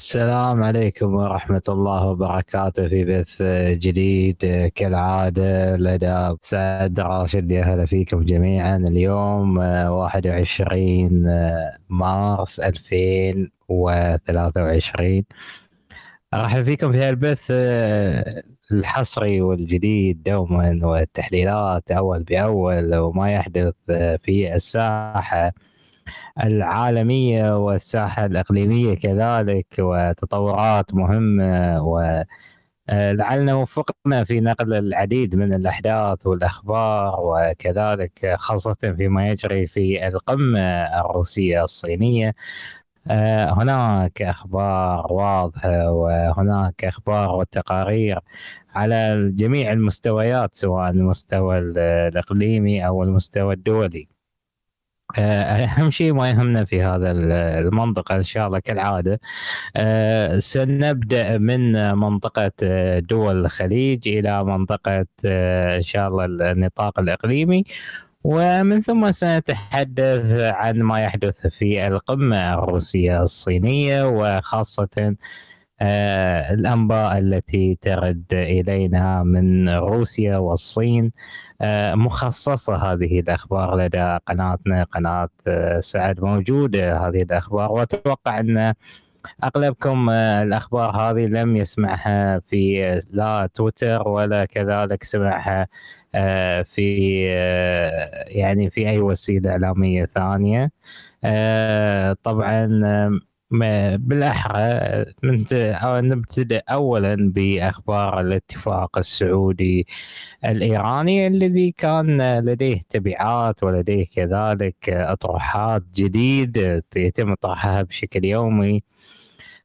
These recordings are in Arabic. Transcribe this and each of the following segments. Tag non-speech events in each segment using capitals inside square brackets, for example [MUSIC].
السلام عليكم ورحمة الله وبركاته في بث جديد. كالعادة لدى سعد راشد يا هلا فيكم جميعا. اليوم 21 مارس 2023 ارحب فيكم في البث الحصري والجديد دوما والتحليلات أول بأول وما يحدث في الساحة. العالمية والساحة الإقليمية كذلك وتطورات مهمة و لعلنا وفقنا في نقل العديد من الأحداث والأخبار وكذلك خاصة فيما يجري في القمة الروسية الصينية هناك أخبار واضحة وهناك أخبار وتقارير على جميع المستويات سواء المستوى الإقليمي أو المستوى الدولي. أهم شيء ما يهمنا في هذا المنطقة إن شاء الله كالعادة. سنبدأ من منطقة دول الخليج إلى منطقة إن شاء الله النطاق الإقليمي. ومن ثم سنتحدث عن ما يحدث في القمة الروسية الصينية وخاصة آه الأنباء التي ترد إلينا من روسيا والصين. آه مخصصة هذه الأخبار لدى قناتنا قناة آه سعد موجوده هذه الأخبار. وأتوقع أن أغلبكم الأخبار هذه لم يسمعها في لا تويتر ولا كذلك سمعها في يعني في أي وسيلة إعلامية ثانية. طبعا بالأحرى نبتدئ اولا بأخبار الاتفاق السعودي الإيراني الذي كان لديه تبعات ولديه كذلك أطروحات جديده يتم طرحها بشكل يومي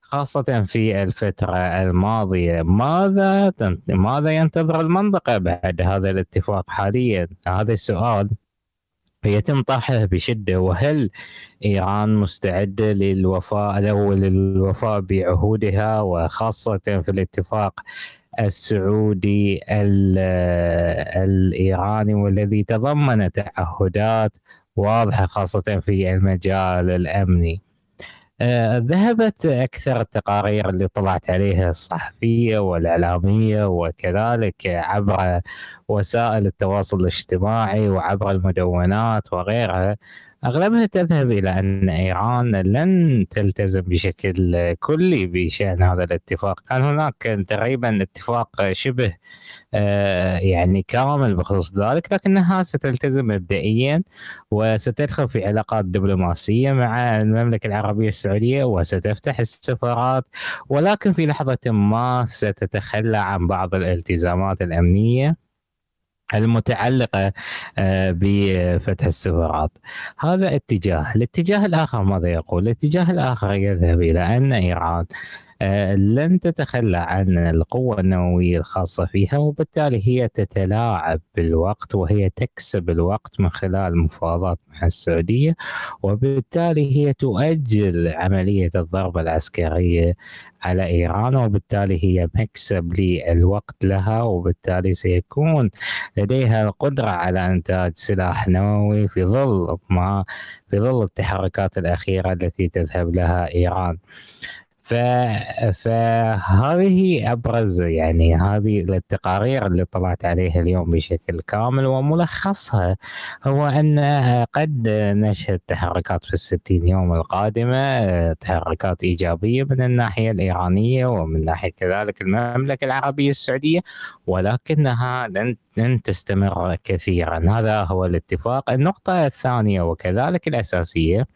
خاصة في الفترة الماضية. ماذا ماذا ينتظر المنطقة بعد هذا الاتفاق حاليا؟ هذا السؤال يتم طرحه بشدة. وهل إيران مستعدة للوفاء أو للوفاء بعهودها؟ وخاصة في الاتفاق السعودي الإيراني والذي تضمن تعهدات واضحة خاصة في المجال الأمني. آه ذهبت أكثر التقارير اللي طلعت عليها الصحفية والإعلامية وكذلك عبر وسائل التواصل الاجتماعي وعبر المدونات وغيرها. اغلبها تذهب إلى أن إيران لن تلتزم بشكل كلي بشأن هذا الاتفاق، كان هناك تقريبا اتفاق شبه يعني كامل بخصوص ذلك لكنها ستلتزم مبدئيا وستدخل في علاقات دبلوماسية مع المملكة العربية السعودية وستفتح السفارات ولكن في لحظة ما ستتخلى عن بعض الالتزامات الأمنية. المتعلقة بفتح السفارات هذا اتجاه. الاتجاه الآخر ماذا يقول؟ الاتجاه الآخر يذهب إلى أن إيران لن تتخلى عن القوة النووية الخاصة فيها وبالتالي هي تتلاعب بالوقت وهي تكسب الوقت من خلال المفاوضات مع السعودية وبالتالي هي تؤجل عملية الضربة العسكرية على إيران وبالتالي هي مكسب للوقت لها وبالتالي سيكون لديها القدرة على إنتاج سلاح نووي في ظل ما في ظل التحركات الأخيرة التي تذهب لها إيران. ف... فهذه أبرز يعني هذه التقارير اللي طلعت عليها اليوم بشكل كامل وملخصها هو أن قد نشهد تحركات في الستين يوم القادمة تحركات إيجابية من الناحية الإيرانية ومن ناحية كذلك المملكة العربية السعودية ولكنها لن لن تستمر كثيرا. هذا هو الاتفاق. النقطة الثانية وكذلك الأساسية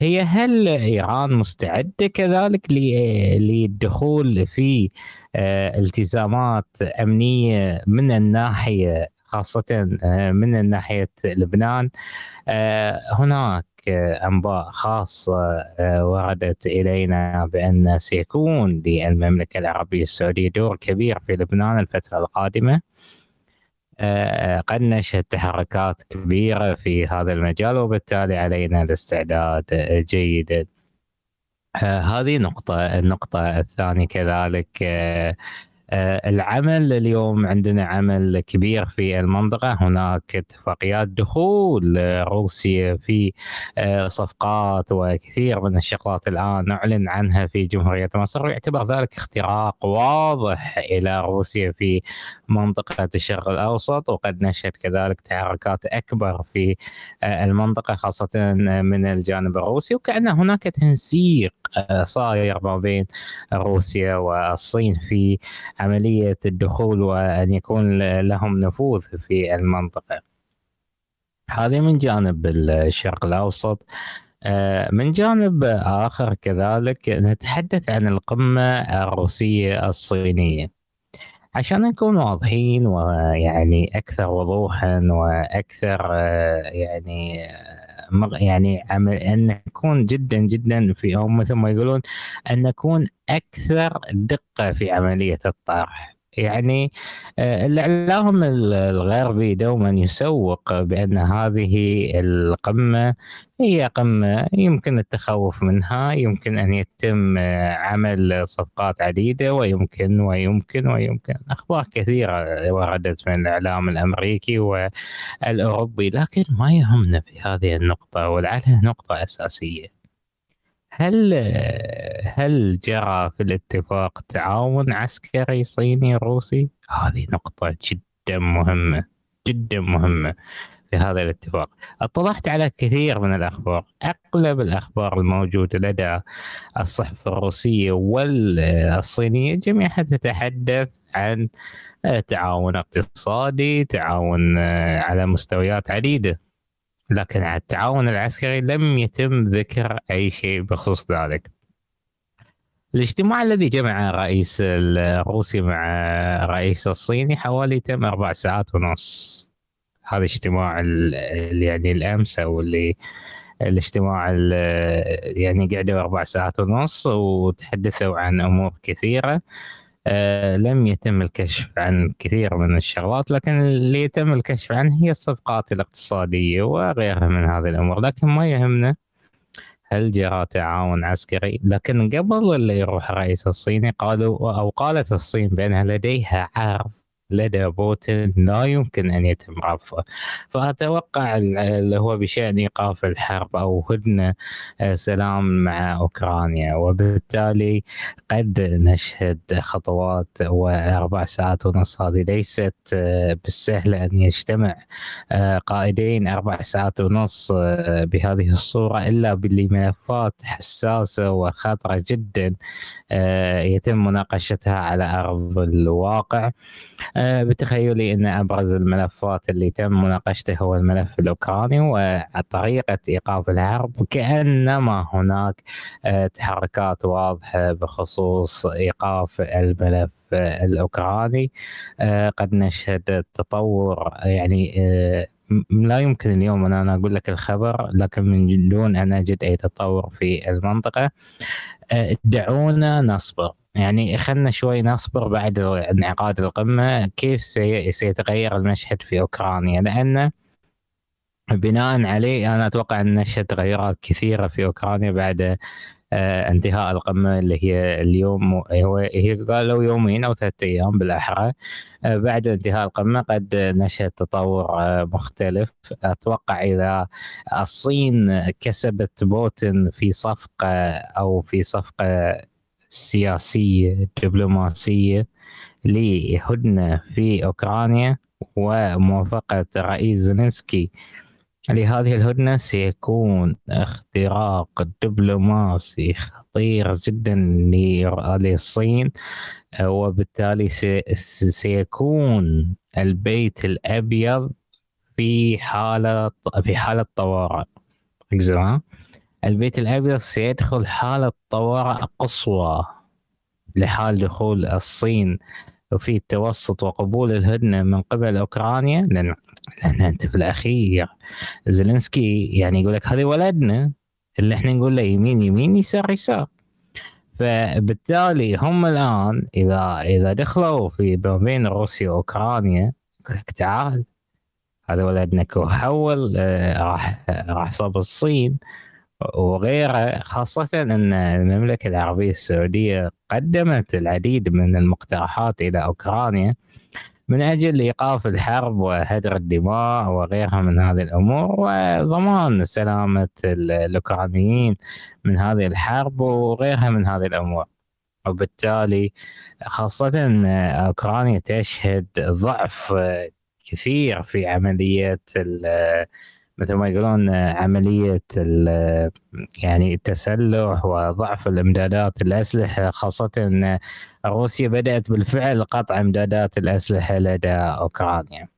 هي هل إيران مستعدة كذلك للدخول في التزامات أمنية من الناحية خاصة من ناحية لبنان؟ هناك أنباء خاصة وردت إلينا بأن سيكون للمملكة العربية السعودية دور كبير في لبنان الفترة القادمة. قد نشهد تحركات كبيرة في هذا المجال وبالتالي علينا الاستعداد جيدا هذه نقطة النقطة الثانية كذلك. آه، العمل اليوم عندنا عمل كبير في المنطقة. هناك اتفاقيات دخول روسيا في آه، صفقات وكثير من الشغلات الآن نعلن عنها في جمهورية مصر ويعتبر ذلك اختراق واضح إلى روسيا في منطقة الشرق الأوسط وقد نشهد كذلك تحركات أكبر في آه، المنطقة خاصة من الجانب الروسي وكأن هناك تنسيق صاير ما بين روسيا والصين في عملية الدخول وأن يكون لهم نفوذ في المنطقة. هذه من جانب الشرق الأوسط. آه، من جانب آخر كذلك نتحدث عن القمة الروسية الصينية. عشان نكون واضحين ويعني أكثر وضوحا وأكثر آه، يعني يعني عمل أن نكون جدا جدا في أو مثل ما يقولون أن نكون أكثر دقة في عملية الطرح. يعني آه، الإعلام الغربي دوما يسوق بأن هذه القمة هي قمة يمكن التخوف منها يمكن أن يتم آه، عمل صفقات عديدة ويمكن ويمكن ويمكن أخبار كثيرة وردت من الإعلام الأمريكي والأوروبي لكن ما يهمنا في هذه النقطة ولعلها نقطة أساسية. هل هل جرى في الاتفاق تعاون عسكري صيني روسي؟ هذه نقطة جدا مهمة جدا مهمة في هذا الاتفاق. اطلعت على كثير من الأخبار أغلب الأخبار الموجودة لدى الصحف الروسية والصينية. جميعها تتحدث عن تعاون اقتصادي تعاون على مستويات عديدة. لكن على التعاون العسكري لم يتم ذكر أي شيء بخصوص ذلك. الاجتماع الذي جمع رئيس الروسي مع رئيس الصيني حوالي تم أربع ساعات ونص. هذا اجتماع يعني الأمس أو اللي الاجتماع يعني قعدوا أربع ساعات ونص وتحدثوا عن أمور كثيرة. لم يتم الكشف عن كثير من الشغلات لكن اللي يتم الكشف عنه هي الصفقات الاقتصادية وغيرها من هذه الأمور. لكن ما يهمنا هل جرى تعاون عسكري. لكن قبل اللي يروح الرئيس الصيني قالوا أو قالت الصين بأنها لديها عرض لدى بوتين لا يمكن أن يتم رفضه. فأتوقع اللي هو بشأن إيقاف الحرب أو هدنة آه، سلام مع أوكرانيا. وبالتالي قد نشهد خطوات وأربع ساعات ونص. هذه ليست آه، بالسهل أن يجتمع آه، قائدين أربع ساعات ونص بهذه الصورة إلا بملفات حساسة وخطرة جدا يتم مناقشتها على أرض الواقع. بتخيلي إن أبرز الملفات اللي تم مناقشته هو الملف الأوكراني وطريقة إيقاف الحرب كأنما هناك آه، تحركات واضحة بخصوص إيقاف الملف الأوكراني. آه، قد نشهد تطور يعني لا يمكن اليوم أن أنا أقول لك الخبر لكن من دون أن أجد أي تطور في المنطقة. دعونا نصبر. يعني خلنا شوي نصبر بعد انعقاد القمة. كيف سيتغير المشهد في أوكرانيا؟ لأن بناء عليه أنا أتوقع أن نشهد تغيرات كثيرة في أوكرانيا بعد انتهاء القمة اللي هي اليوم هو هي قالوا يومين أو ثلاثة أيام بالأحرى. آه، بعد انتهاء القمة قد نشهد تطور آه، مختلف. أتوقع إذا الصين كسبت بوتين في صفقة أو في صفقة سياسية دبلوماسية لهدنة في أوكرانيا وموافقة رئيس زيلينسكي لهذه الهدنة سيكون اختراق دبلوماسي خطير جدا للصين وبالتالي سيكون البيت الأبيض في حالة في حالة طوارئ. البيت الأبيض سيدخل حالة طوارئ قصوى لحال دخول الصين وفي التوسط وقبول الهدنة من قبل أوكرانيا. لأن لأن أنت في الأخير زيلينسكي يعني يقول لك هذا ولدنا اللي إحنا نقول له يمين يمين يسار يسار. فبالتالي هم الآن إذا إذا دخلوا في بين روسيا وأوكرانيا يقول لك تعال هذا ولدنا وحول آه، راح راح صوب الصين وغيره خاصة أن المملكة العربية السعودية قدمت العديد من المقترحات إلى أوكرانيا. من أجل إيقاف الحرب وهدر الدماء وغيرها من هذه الأمور وضمان سلامة الأوكرانيين من هذه الحرب وغيرها من هذه الأمور. وبالتالي خاصة أوكرانيا تشهد ضعف كثير في عملية مثل ما يقولون عملية يعني التسلح وضعف الإمدادات الأسلحة خاصة أن روسيا بدأت بالفعل قطع إمدادات الأسلحة لدى أوكرانيا.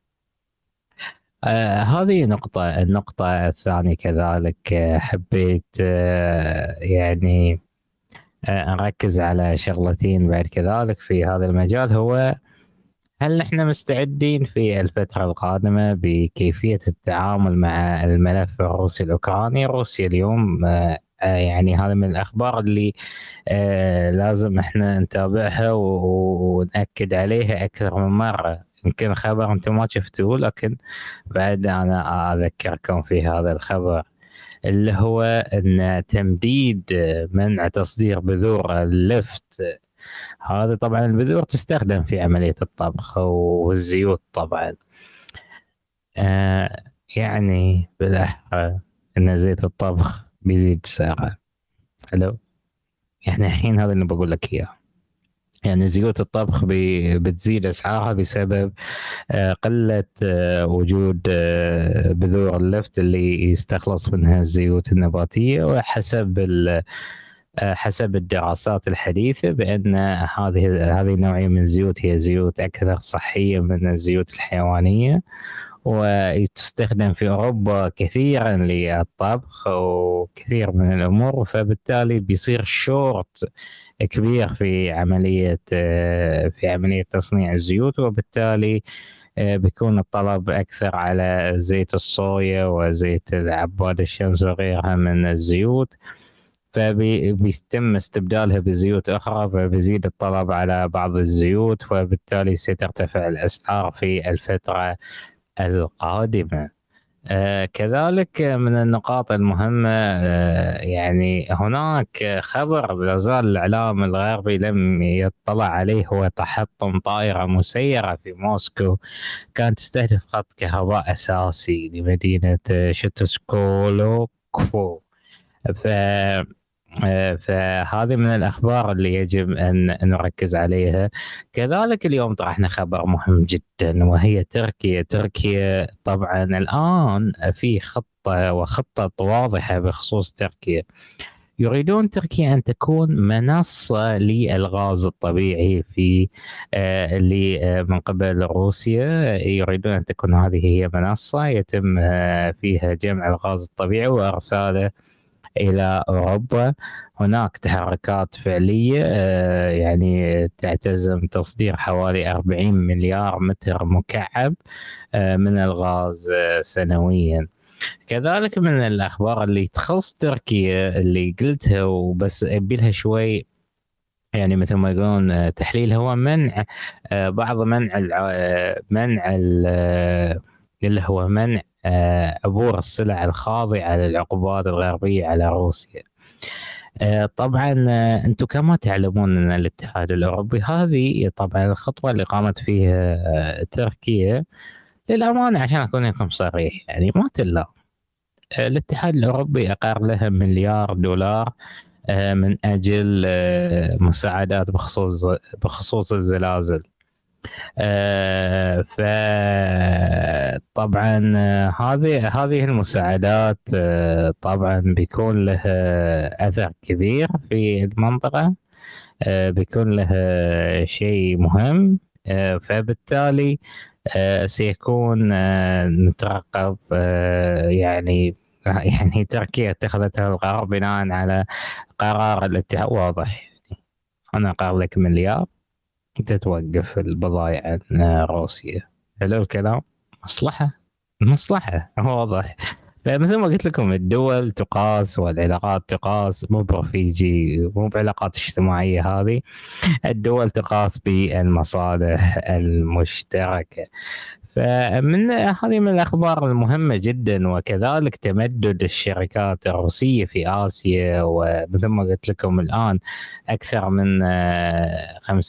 آه هذه نقطة. النقطة الثانية كذلك آه حبيت آه يعني آه نركز على شغلتين بعد كذلك في هذا المجال. هو هل نحن مستعدين في الفترة القادمة بكيفية التعامل مع الملف الروسي الأوكراني؟ روسيا اليوم آه، آه، يعني هذا من الأخبار اللي آه، لازم إحنا نتابعها ونأكد عليها أكثر من مرة يمكن خبر أنتم ما شفتوه لكن بعد أنا أذكركم في هذا الخبر اللي هو أن تمديد منع تصدير بذور اللفت هذا طبعا البذور تستخدم في عملية الطبخ والزيوت طبعا. آه يعني بالأحرى أن زيت الطبخ بيزيد سعره. حلو؟ يعني الحين هذا اللي بقول لك إياه. يعني زيوت الطبخ بتزيد أسعارها بسبب آه، قلة آه، وجود آه، بذور اللفت اللي يستخلص منها الزيوت النباتية وحسب حسب الدراسات الحديثة بأن هذه هذه النوعية من الزيوت هي زيوت أكثر صحية من الزيوت الحيوانية وتستخدم في أوروبا كثيرا للطبخ وكثير من الأمور فبالتالي بيصير شورت كبير في عملية آه، في عملية تصنيع الزيوت وبالتالي آه، بيكون الطلب أكثر على زيت الصويا وزيت عباد الشمس وغيرها من الزيوت. فبيتم استبدالها بزيوت أخرى فبيزيد الطلب على بعض الزيوت وبالتالي سترتفع الأسعار في الفترة القادمة. آه كذلك من النقاط المهمة آه يعني هناك خبر لا زال الإعلام الغربي لم يطلع عليه هو تحطم طائرة مسيرة في موسكو كانت تستهدف خط كهرباء أساسي لمدينة شتسكولوكفو. ف فهذه من الأخبار اللي يجب أن نركز عليها. كذلك اليوم طرحنا خبر مهم جدا وهي تركيا. تركيا طبعا الآن في خطة وخطه واضحة بخصوص تركيا. يريدون تركيا أن تكون منصة للغاز الطبيعي في آه من قبل روسيا. يريدون أن تكون هذه هي منصة يتم آه فيها جمع الغاز الطبيعي وإرساله إلى أوروبا. هناك تحركات فعلية آه، يعني تعتزم تصدير حوالي 40 مليار متر مكعب آه، من الغاز آه، سنويا. كذلك من الأخبار اللي تخص تركيا اللي قلتها وبس أبي لها شوي يعني مثل ما يقولون تحليل هو منع بعض منع منع اللي هو منع عبور السلع الخاضعة للعقوبات الغربية على روسيا. آه، طبعا آه، أنتم كما تعلمون إن الاتحاد الأوروبي هذه طبعا الخطوة اللي قامت فيها آه، تركيا. للأمانة عشان أكون لكم صريح يعني ما تلا الاتحاد الأوروبي أقر لها مليار دولار من أجل مساعدات بخصوص بخصوص الزلازل. آه، فطبعا هذه هذه المساعدات آه، طبعا بيكون لها أثر كبير في المنطقة آه، بيكون لها شيء مهم فبالتالي سيكون نترقب يعني [LAUGHS] يعني تركيا اتخذت القرار بناء على قرار الاتحاد واضح يعني أنا قال لك مليار. تتوقف البضائع عن روسيا؟ حلو الكلام. مصلحة. مصلحة. واضح. فمثل ما قلت لكم الدول تقاس والعلاقات تقاس. مو برفيجي مو بعلاقات اجتماعية هذه. الدول تقاس بالمصالح المشتركة. فمن هذه من الأخبار المهمة جدا وكذلك تمدد الشركات الروسية في آسيا ومثل ما قلت لكم الآن أكثر من 50%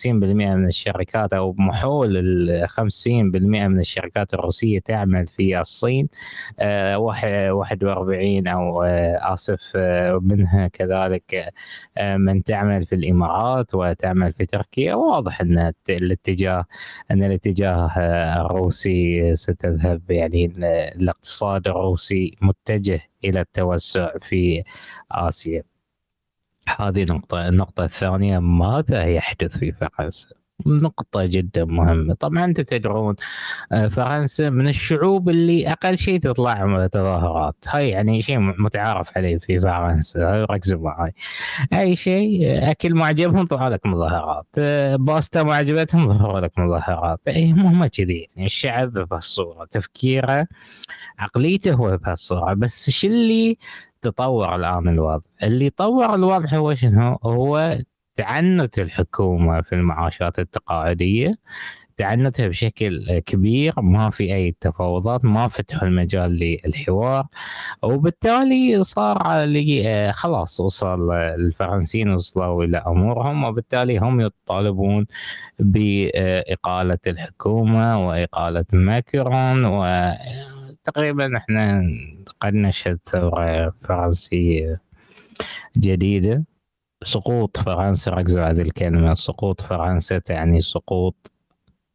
آه، من الشركات أو محول ال 50% من الشركات الروسية تعمل في الصين 41 آه، أو آه، آسف منها كذلك من تعمل في الإمارات وتعمل في تركيا. واضح إن الاتجاه إن الاتجاه الروسي الروسي ستذهب يعني الاقتصاد الروسي متجه إلى التوسع في آسيا. هذه نقطة. النقطة الثانية ماذا يحدث في فرنسا؟ نقطة جدا مهمة. طبعا أنتم تدرون آه، فرنسا من الشعوب اللي أقل شيء تطلع تظاهرات هاي يعني شيء متعارف عليه في فرنسا. ركزوا معي أي شيء أكل ما عجبهم طلعوا لك مظاهرات. آه، باستا ما عجبتهم ظهروا لك مظاهرات. اي هم كذي. يعني الشعب بهالصورة تفكيره عقليته هو بهالصورة بس شو اللي تطور الآن الوضع؟ اللي طور الوضع هو شنو؟ هو تعنت الحكومة في المعاشات التقاعدية تعنتها بشكل كبير ما في أي تفاوضات ما فتحوا المجال للحوار وبالتالي صار لي خلاص وصل الفرنسيين وصلوا إلى أمورهم وبالتالي هم يطالبون بإقالة الحكومة وإقالة ماكرون وتقريبا إحنا قد نشهد ثورة فرنسية جديدة. سقوط فرنسا ركزوا على هذه الكلمة. سقوط فرنسا تعني سقوط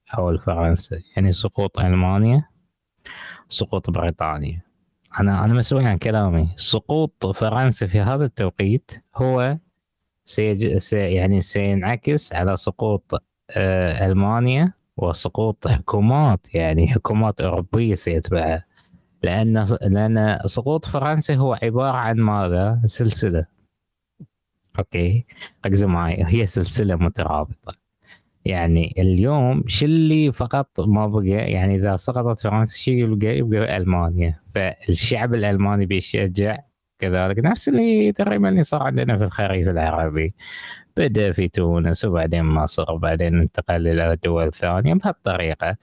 حول فرنسا يعني سقوط ألمانيا سقوط بريطانيا. أنا أنا مسؤول عن كلامي. سقوط فرنسا في هذا التوقيت هو سيج... سي يعني سينعكس على سقوط آه ألمانيا وسقوط حكومات يعني حكومات أوروبية سيتبعها. لأن لأن سقوط فرنسا هو عبارة عن ماذا؟ سلسلة. أوكي؟ ركزوا معي هي سلسلة مترابطة. يعني اليوم شو اللي فقط ما بقى يعني إذا سقطت فرنسا شو يبقى يبقى ألمانيا. فالشعب الألماني بيشجع كذلك. نفس اللي تقريبا اللي صار عندنا في الخريف العربي. بدأ في تونس وبعدين مصر وبعدين انتقل إلى الدول الثانية بهالطريقة.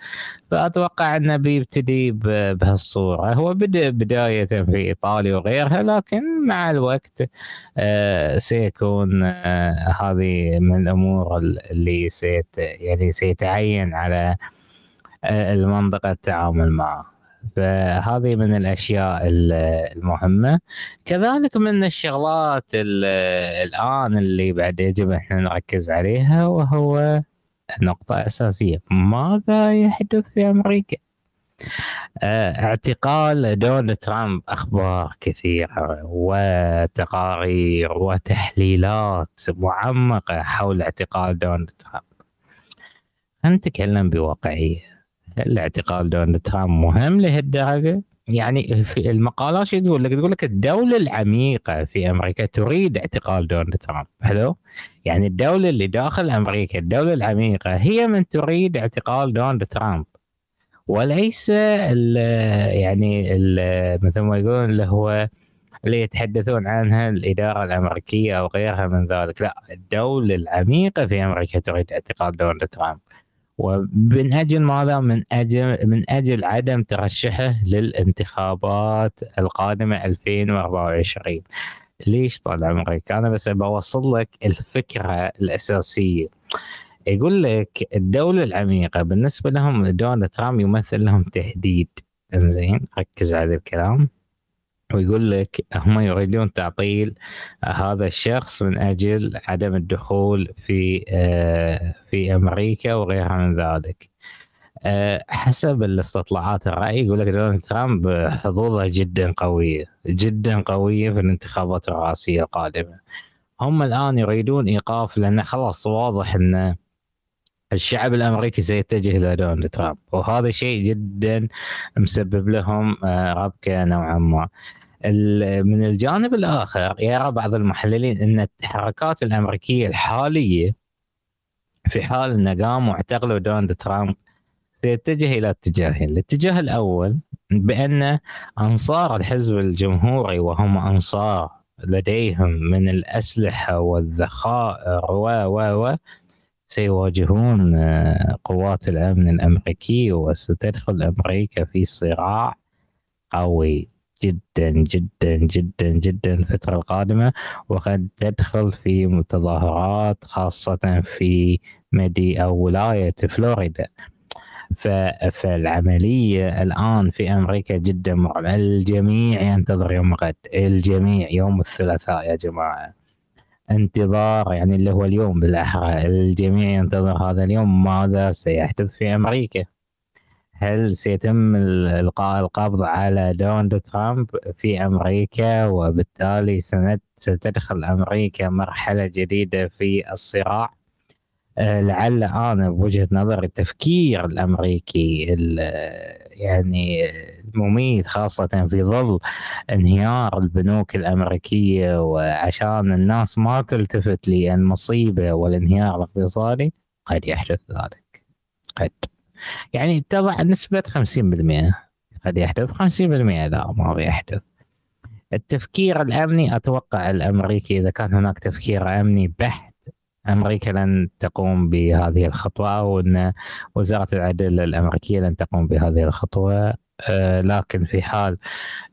فأتوقع أنه بيبتدي بهالصورة. هو بدأ بداية في إيطاليا وغيرها لكن مع الوقت آه سيكون آه هذه من الأمور اللي سيت يعني سيتعين على آه المنطقة التعامل معه. فهذه من الأشياء المهمة. كذلك من الشغلات الآن اللي بعد يجب إحنا نركز عليها وهو نقطة أساسية. ماذا يحدث في أمريكا؟ آه، اعتقال دونالد ترامب أخبار كثيرة وتقارير وتحليلات معمقة حول اعتقال دونالد ترامب. نتكلم بواقعية. هل اعتقال دونالد ترامب مهم لهالدرجه؟ يعني في المقالات شو تقول لك؟ تقول لك الدولة العميقة في أمريكا تريد اعتقال دونالد ترامب، حلو؟ يعني الدولة اللي داخل أمريكا، الدولة العميقة هي من تريد اعتقال دونالد ترامب. وليس ال يعني ال مثل ما يقولون اللي هو اللي يتحدثون عنها الإدارة الأمريكية أو غيرها من ذلك، لا الدولة العميقة في أمريكا تريد اعتقال دونالد ترامب. ومن أجل ماذا؟ من أجل من أجل عدم ترشحه للانتخابات القادمة 2024 ليش طال عمرك؟ أنا بس بوصل لك الفكرة الأساسية يقول لك الدولة العميقة بالنسبة لهم دونالد ترامب يمثل لهم تهديد زين ركز على الكلام ويقول لك هم يريدون تعطيل هذا الشخص من أجل عدم الدخول في آه، في أمريكا وغيرها من ذلك. آه، حسب الاستطلاعات الرأي يقول لك دونالد ترامب حظوظه جدا قوية جدا قوية في الانتخابات الرئاسية القادمة هم الآن يريدون إيقاف لأن خلاص واضح أن الشعب الأمريكي سيتجه إلى دونالد ترامب وهذا شيء جدا مسبب لهم آه، ربكة نوعا ما من الجانب الآخر يرى بعض المحللين إن التحركات الأمريكية الحالية في حال إن قاموا اعتقلوا دونالد ترامب سيتجه إلى اتجاهين، الاتجاه الأول بأن أنصار الحزب الجمهوري وهم أنصار لديهم من الأسلحة والذخائر و و و سيواجهون آه، قوات الأمن الأمريكي وستدخل أمريكا في صراع قوي. جدا جدا جدا جدا الفترة القادمة وقد تدخل في متظاهرات خاصة في مدي أو ولاية فلوريدا. فالعملية الآن في أمريكا جدا مرعبة. الجميع ينتظر يوم غد. الجميع يوم الثلاثاء يا جماعة. انتظار يعني اللي هو اليوم بالأحرى. الجميع ينتظر هذا اليوم. ماذا سيحدث في أمريكا؟ هل سيتم إلقاء القبض على دونالد ترامب في أمريكا؟ وبالتالي ستدخل أمريكا مرحلة جديدة في الصراع. آه، لعل أنا بوجهه نظري التفكير الأمريكي يعني مميت خاصة في ظل انهيار البنوك الأمريكية. وعشان الناس ما تلتفت للمصيبة والانهيار الاقتصادي قد يحدث ذلك. قد. يعني تضع نسبة 50% قد يحدث 50% لا ما بيحدث التفكير الأمني أتوقع الأمريكي إذا كان هناك تفكير أمني بحت أمريكا لن تقوم بهذه الخطوة أو ان وزارة العدل الأمريكية لن تقوم بهذه الخطوة. آه، لكن في حال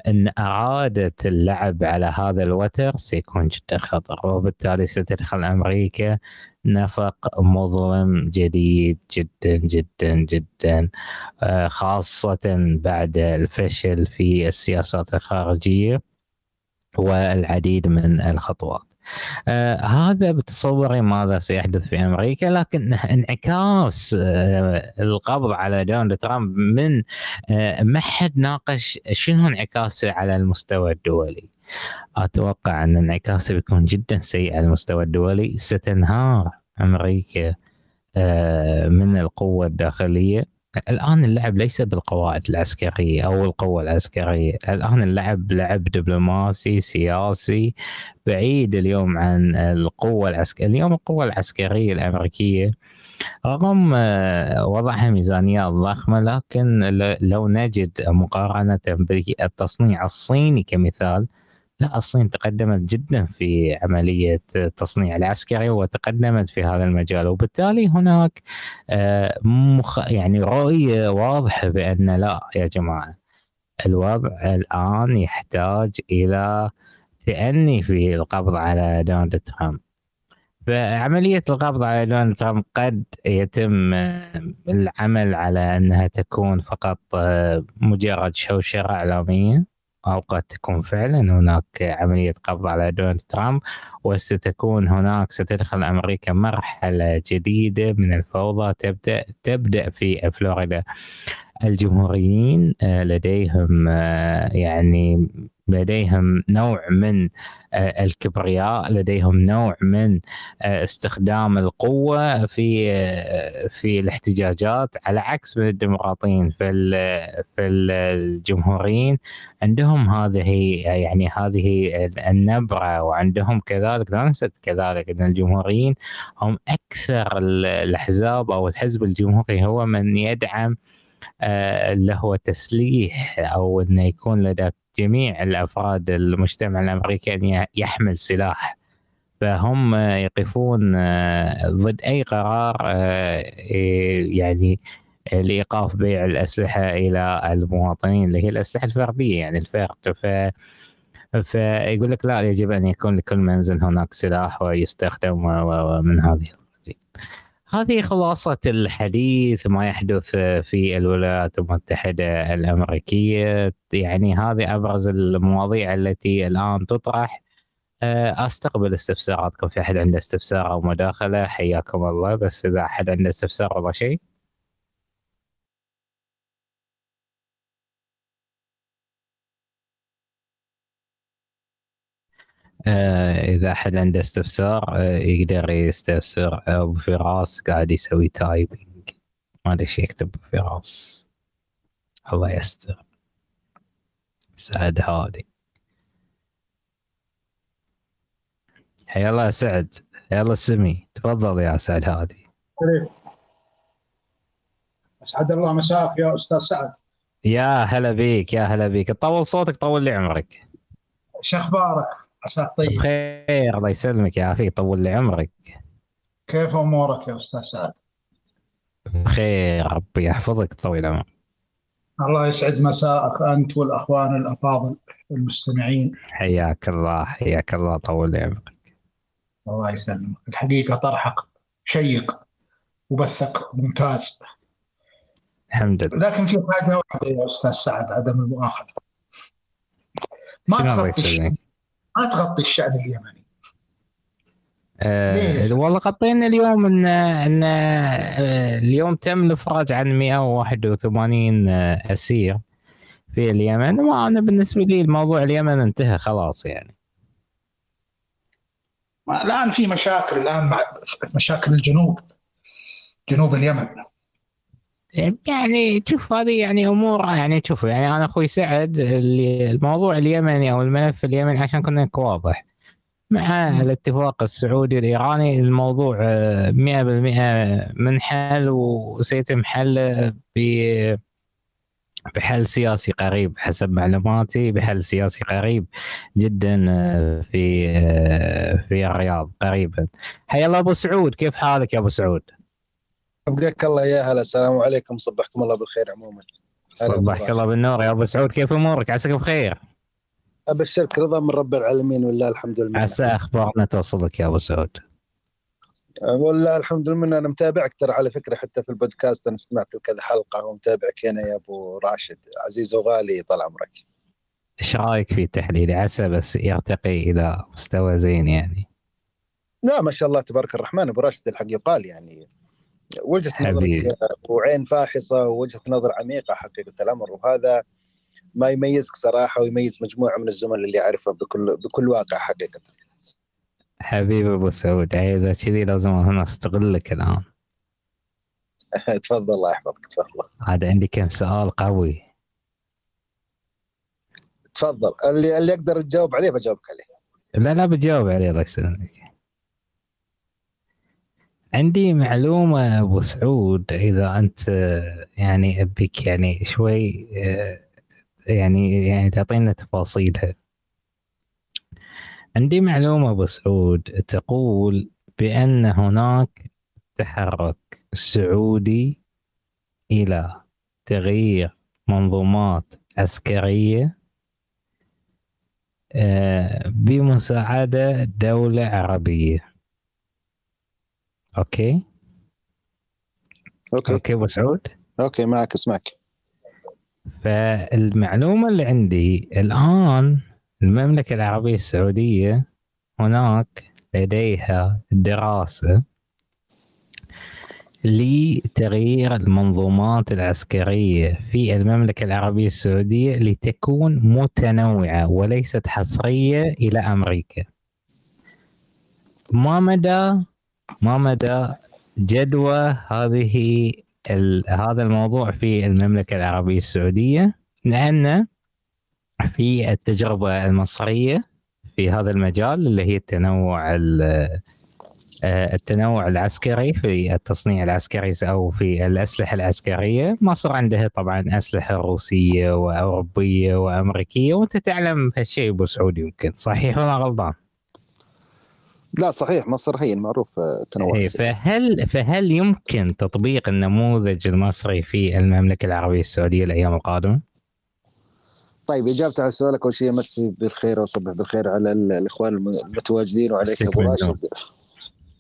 إن ارادت اللعب على هذا الوتر سيكون جدا خطر وبالتالي ستدخل أمريكا نفق مظلم جديد جدا جدا جدا آه، خاصة بعد الفشل في السياسات الخارجية والعديد من الخطوات. آه هذا بتصوري ماذا سيحدث في أمريكا لكن انعكاس آه القبض على دونالد ترامب من آه ما حد ناقش شنو انعكاسه على المستوى الدولي. أتوقع أن انعكاسه بيكون جدا سيء على المستوى الدولي. ستنهار أمريكا آه من القوة الداخلية. الآن اللعب ليس بالقواعد العسكرية أو القوة العسكرية. الآن اللعب لعب دبلوماسي سياسي بعيد اليوم عن القوة العسكرية اليوم القوة العسكرية الأمريكية رغم آه، وضعها ميزانيات ضخمة لكن لو نجد مقارنة بالتصنيع الصيني كمثال لا الصين تقدمت جدا في عملية التصنيع العسكري وتقدمت في هذا المجال وبالتالي هناك آه، مخ يعني رؤية واضحة بأن لا يا جماعة الوضع الآن يحتاج إلى تأني في القبض على دونالد ترامب. فعملية القبض على دونالد ترامب قد يتم آه، العمل على أنها تكون فقط آه، مجرد شوشرة إعلامية. أو قد تكون فعلا هناك عملية قبض على دونالد ترامب وستكون هناك ستدخل أمريكا مرحلة جديدة من الفوضى تبدأ تبدأ في فلوريدا. الجمهوريين آه، لديهم آه، يعني لديهم نوع من آه، الكبرياء لديهم نوع من استخدام القوة في في الاحتجاجات على عكس من الديمقراطيين. في في الجمهوريين عندهم هذه يعني هذه النبرة وعندهم كذلك لانست كذلك إن الجمهوريين هم أكثر الأحزاب أو الحزب الجمهوري هو من يدعم اللي هو تسليح أو إنه يكون لدى جميع الأفراد المجتمع الأمريكي أن يحمل سلاح. فهم يقفون آه، ضد أي قرار آه، يعني لإيقاف بيع الأسلحة إلى المواطنين اللي هي الأسلحة الفردية يعني الفرد. ف فيقول لك لا يجب أن يكون لكل منزل هناك سلاح ويستخدم ومن هذه هذه خلاصة الحديث ما يحدث في الولايات المتحدة الأمريكية. يعني هذه أبرز المواضيع التي الآن تطرح. آه، أستقبل استفساراتكم في أحد عنده استفسار أو مداخلة حياكم الله. بس إذا أحد عنده استفسار ولا شيء. إذا أحد عنده استفسار آه يقدر يستفسر أبو فراس قاعد يسوي typing ما أدري إيش يكتب فراس. الله يستر. سعد هادي حيا الله سعد. حيا الله سمي. تفضل يا سعد هادي أسعد الله مساك يا أستاذ سعد. يا هلا بيك يا هلا بيك. طول صوتك طول لي عمرك. شو أخبارك؟ عساك طيب. بخير الله يسلمك يا أخي طول لي عمرك. كيف أمورك يا أستاذ سعد؟ بخير ربي يحفظك طويل العمر. الله يسعد مساءك أنت والأخوان الأفاضل المستمعين. حياك الله حياك الله طول عمرك. الله يسلمك. الحقيقة طرحك شيق وبثك ممتاز. الحمد لله. لكن في حاجة واحدة يا أستاذ سعد عدم المؤاخذة. ما شنو ما تغطي الشأن اليمني. آه؟ والله غطينا اليوم ان إن آه، اليوم تم الإفراج عن 181 آه، أسير في اليمن. وأنا بالنسبة لي الموضوع اليمن انتهى خلاص يعني. الآن في مشاكل الآن مع مشاكل الجنوب جنوب اليمن. يعني شوف هذه يعني أمور يعني شوف يعني أنا أخوي سعد اللي- الموضوع اليمني أو الملف اليمني عشان كنا واضح. مع الاتفاق السعودي الايراني الموضوع آه، 100% منحل وسيتم حله ب بحل سياسي قريب حسب معلوماتي بحل سياسي قريب جدا آه، في آه، في الرياض قريبا. حيا الله أبو سعود كيف حالك يا أبو سعود؟ حقك الله يا هلا السلام عليكم. صبحكم الله بالخير عموما. صبحك. الله بالنور يا أبو سعود كيف أمورك؟ عساك بخير. أبشرك رضا من رب العالمين والله الحمد لله عسى أخبارنا توصلك يا أبو سعود. والله الحمد لله أنا متابعك ترى على فكرة حتى في البودكاست أنا استمعت لكذا حلقة ومتابعك هنا يا أبو راشد. عزيز وغالي طال عمرك. إيش رأيك في تحليلي عسى بس يرتقي إلى مستوى زين يعني. لا ما شاء الله تبارك الرحمن. أبو راشد الحق يقال يعني وجهة. نظرك وعين فاحصة ووجهة نظر عميقة حقيقة الأمر وهذا ما يميزك صراحة ويميز مجموعة من الزملاء اللي أعرفها بكل بكل واقع حقيقة. حبيبي أبو سعود إذا كذي لازم أنا أستغلك الآن. [LAUGHS] تفضل الله يحفظك تفضل. هذا عندي كم سؤال قوي. تفضل اللي اللي أقدر تجاوب عليه بجاوبك عليه. لا لا بجاوب عليه الله يسلمك. عندي معلومة أبو سعود إذا أنت يعني أبيك يعني شوي آه، يعني يعني تعطينا تفاصيلها. عندي معلومة أبو سعود تقول بأن هناك تحرك سعودي إلى تغيير منظومات عسكرية آه، بمساعدة دولة عربية. أوكي أوكي أوكي أبو سعود okay معك اسمعك. فالمعلومة اللي عندي الآن المملكة العربية السعودية هناك لديها دراسة لتغيير المنظومات العسكرية في المملكة العربية السعودية لتكون متنوعة وليست حصرية إلى أمريكا. ما مدى ما مدى جدوى هذه هذا الموضوع في المملكة العربية السعودية لأن في التجربة المصرية في هذا المجال اللي هي التنوع ال- آه، التنوع العسكري في التصنيع العسكري أو في الأسلحة العسكرية مصر عندها طبعا أسلحة روسية وأوروبية وأمريكية وأنت تعلم هالشيء أبو سعود يمكن صحيح ولا غلطان؟ لا صحيح مصر هي المعروف آه، تنوع إيه،. فهل فهل يمكن تطبيق النموذج المصري في المملكة العربية السعودية الأيام القادمة؟ طيب إجابتي على سؤالك أول شيء امسي بالخير واصبح بالخير على ال- الإخوان الم- المتواجدين وعليك أبو. راشد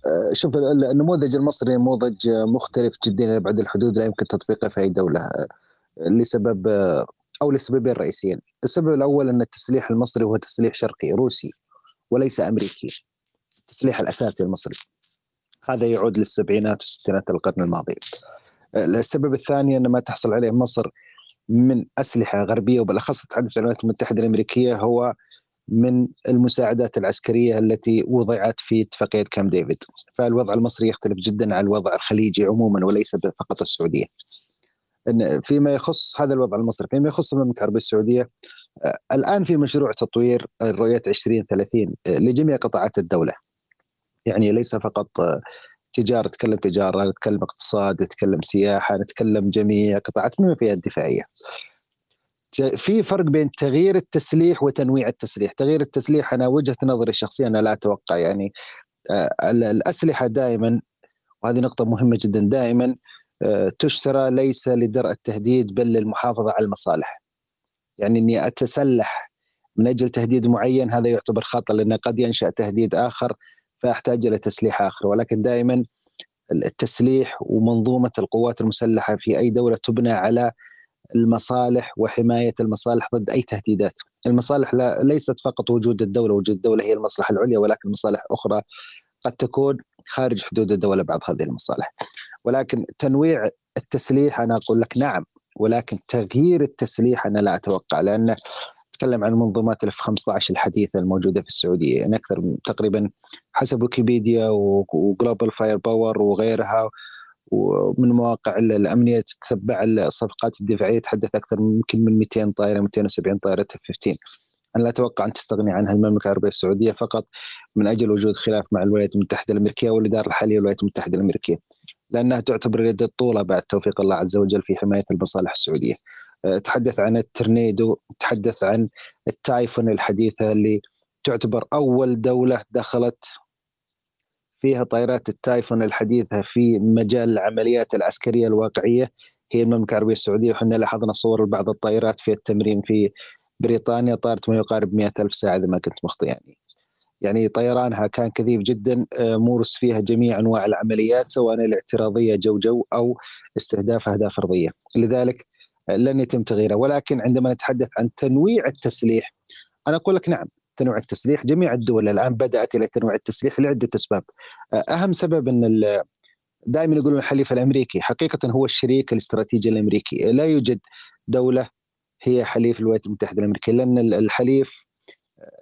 آه، شوف ال- ال- النموذج المصري نموذج آه، مختلف جدا ابعد الحدود لا يمكن تطبيقه في أي دولة آه، لسبب آه، أو لسببين رئيسيين، السبب الأول أن التسليح المصري هو تسليح شرقي روسي وليس أمريكي. التسليح الأساسي المصري. هذا يعود للسبعينات والستينات القرن الماضي. السبب الثاني أن ما تحصل عليه مصر من أسلحة غربية وبالأخص تحدث عن الولايات المتحدة الأمريكية هو من المساعدات العسكرية التي وضعت في اتفاقية كام ديفيد فالوضع المصري يختلف جدا عن الوضع الخليجي عموما وليس فقط السعودية إن فيما يخص هذا الوضع المصري فيما يخص المملكه العربيه السعودية آه، الآن في مشروع تطوير رؤيه 2030 آه، لجميع قطاعات الدولة يعني ليس فقط آه، تجارة نتكلم تجارة نتكلم اقتصاد نتكلم سياحة نتكلم جميع قطاعات بما فيها الدفاعية. في فرق بين تغيير التسليح وتنويع التسليح. تغيير التسليح أنا وجهة نظري الشخصية أنا لا أتوقع يعني آه، ال- الأسلحة دائما وهذه نقطة مهمة جدا دائما آه، تشترى ليس لدرء التهديد بل للمحافظة على المصالح. يعني أني أتسلح من أجل تهديد معين هذا يعتبر خطأ لأنه قد ينشأ تهديد آخر فأحتاج إلى تسليح آخر. ولكن دائما التسليح ومنظومة القوات المسلحة في أي دولة تبنى على المصالح وحماية المصالح ضد أي تهديدات. المصالح لا ليست فقط وجود الدولة وجود الدولة هي المصلحة العليا ولكن مصالح أخرى قد تكون خارج حدود الدولة بعض هذه المصالح. ولكن تنويع التسليح أنا أقول لك نعم ولكن تغيير التسليح أنا لا أتوقع لأن نتكلم عن منظومات ال F 15 الحديثة الموجودة في السعودية يعني أكثر من تقريبا حسب ويكيبيديا و Global Firepower وغيرها ومن مواقع الأمنية تتبع الصفقات الدفاعية تحدث أكثر من يمكن من 200 طائرة 270 طائرة F 15 أنا لا أتوقع أن تستغني عنها المملكة العربية السعودية فقط من أجل وجود خلاف مع الولايات المتحدة الأمريكية والإدارة الحالية للولايات المتحدة الأمريكية. لأنها تعتبر اليد الطولى بعد توفيق الله عز وجل في حماية المصالح السعودية. أه، تحدث عن التورنيدو، تحدث عن التايفون الحديثة اللي تعتبر أول دولة دخلت فيها طائرات التايفون الحديثة في مجال العمليات العسكرية الواقعية هي المملكة العربية السعودية وحنا لاحظنا صور لبعض الطائرات في التمرين في بريطانيا طارت ما يقارب 100 ألف ساعة إذا ما كنت مخطئ يعني يعني طيرانها كان كثيف جدا آه، مورس فيها جميع أنواع العمليات سواء الاعتراضية جو جو أو استهداف أهداف أرضية. لذلك آه، لن يتم تغييره ولكن عندما نتحدث عن تنويع التسليح أنا أقول لك نعم تنويع التسليح جميع الدول الآن بدأت إلى تنويع التسليح لعدة أسباب. آه، أهم سبب إن دائما يقولون الحليف الأمريكي حقيقة هو الشريك الاستراتيجي الأمريكي. لا يوجد دولة هي حليف الولايات المتحدة الأمريكية لأن الحليف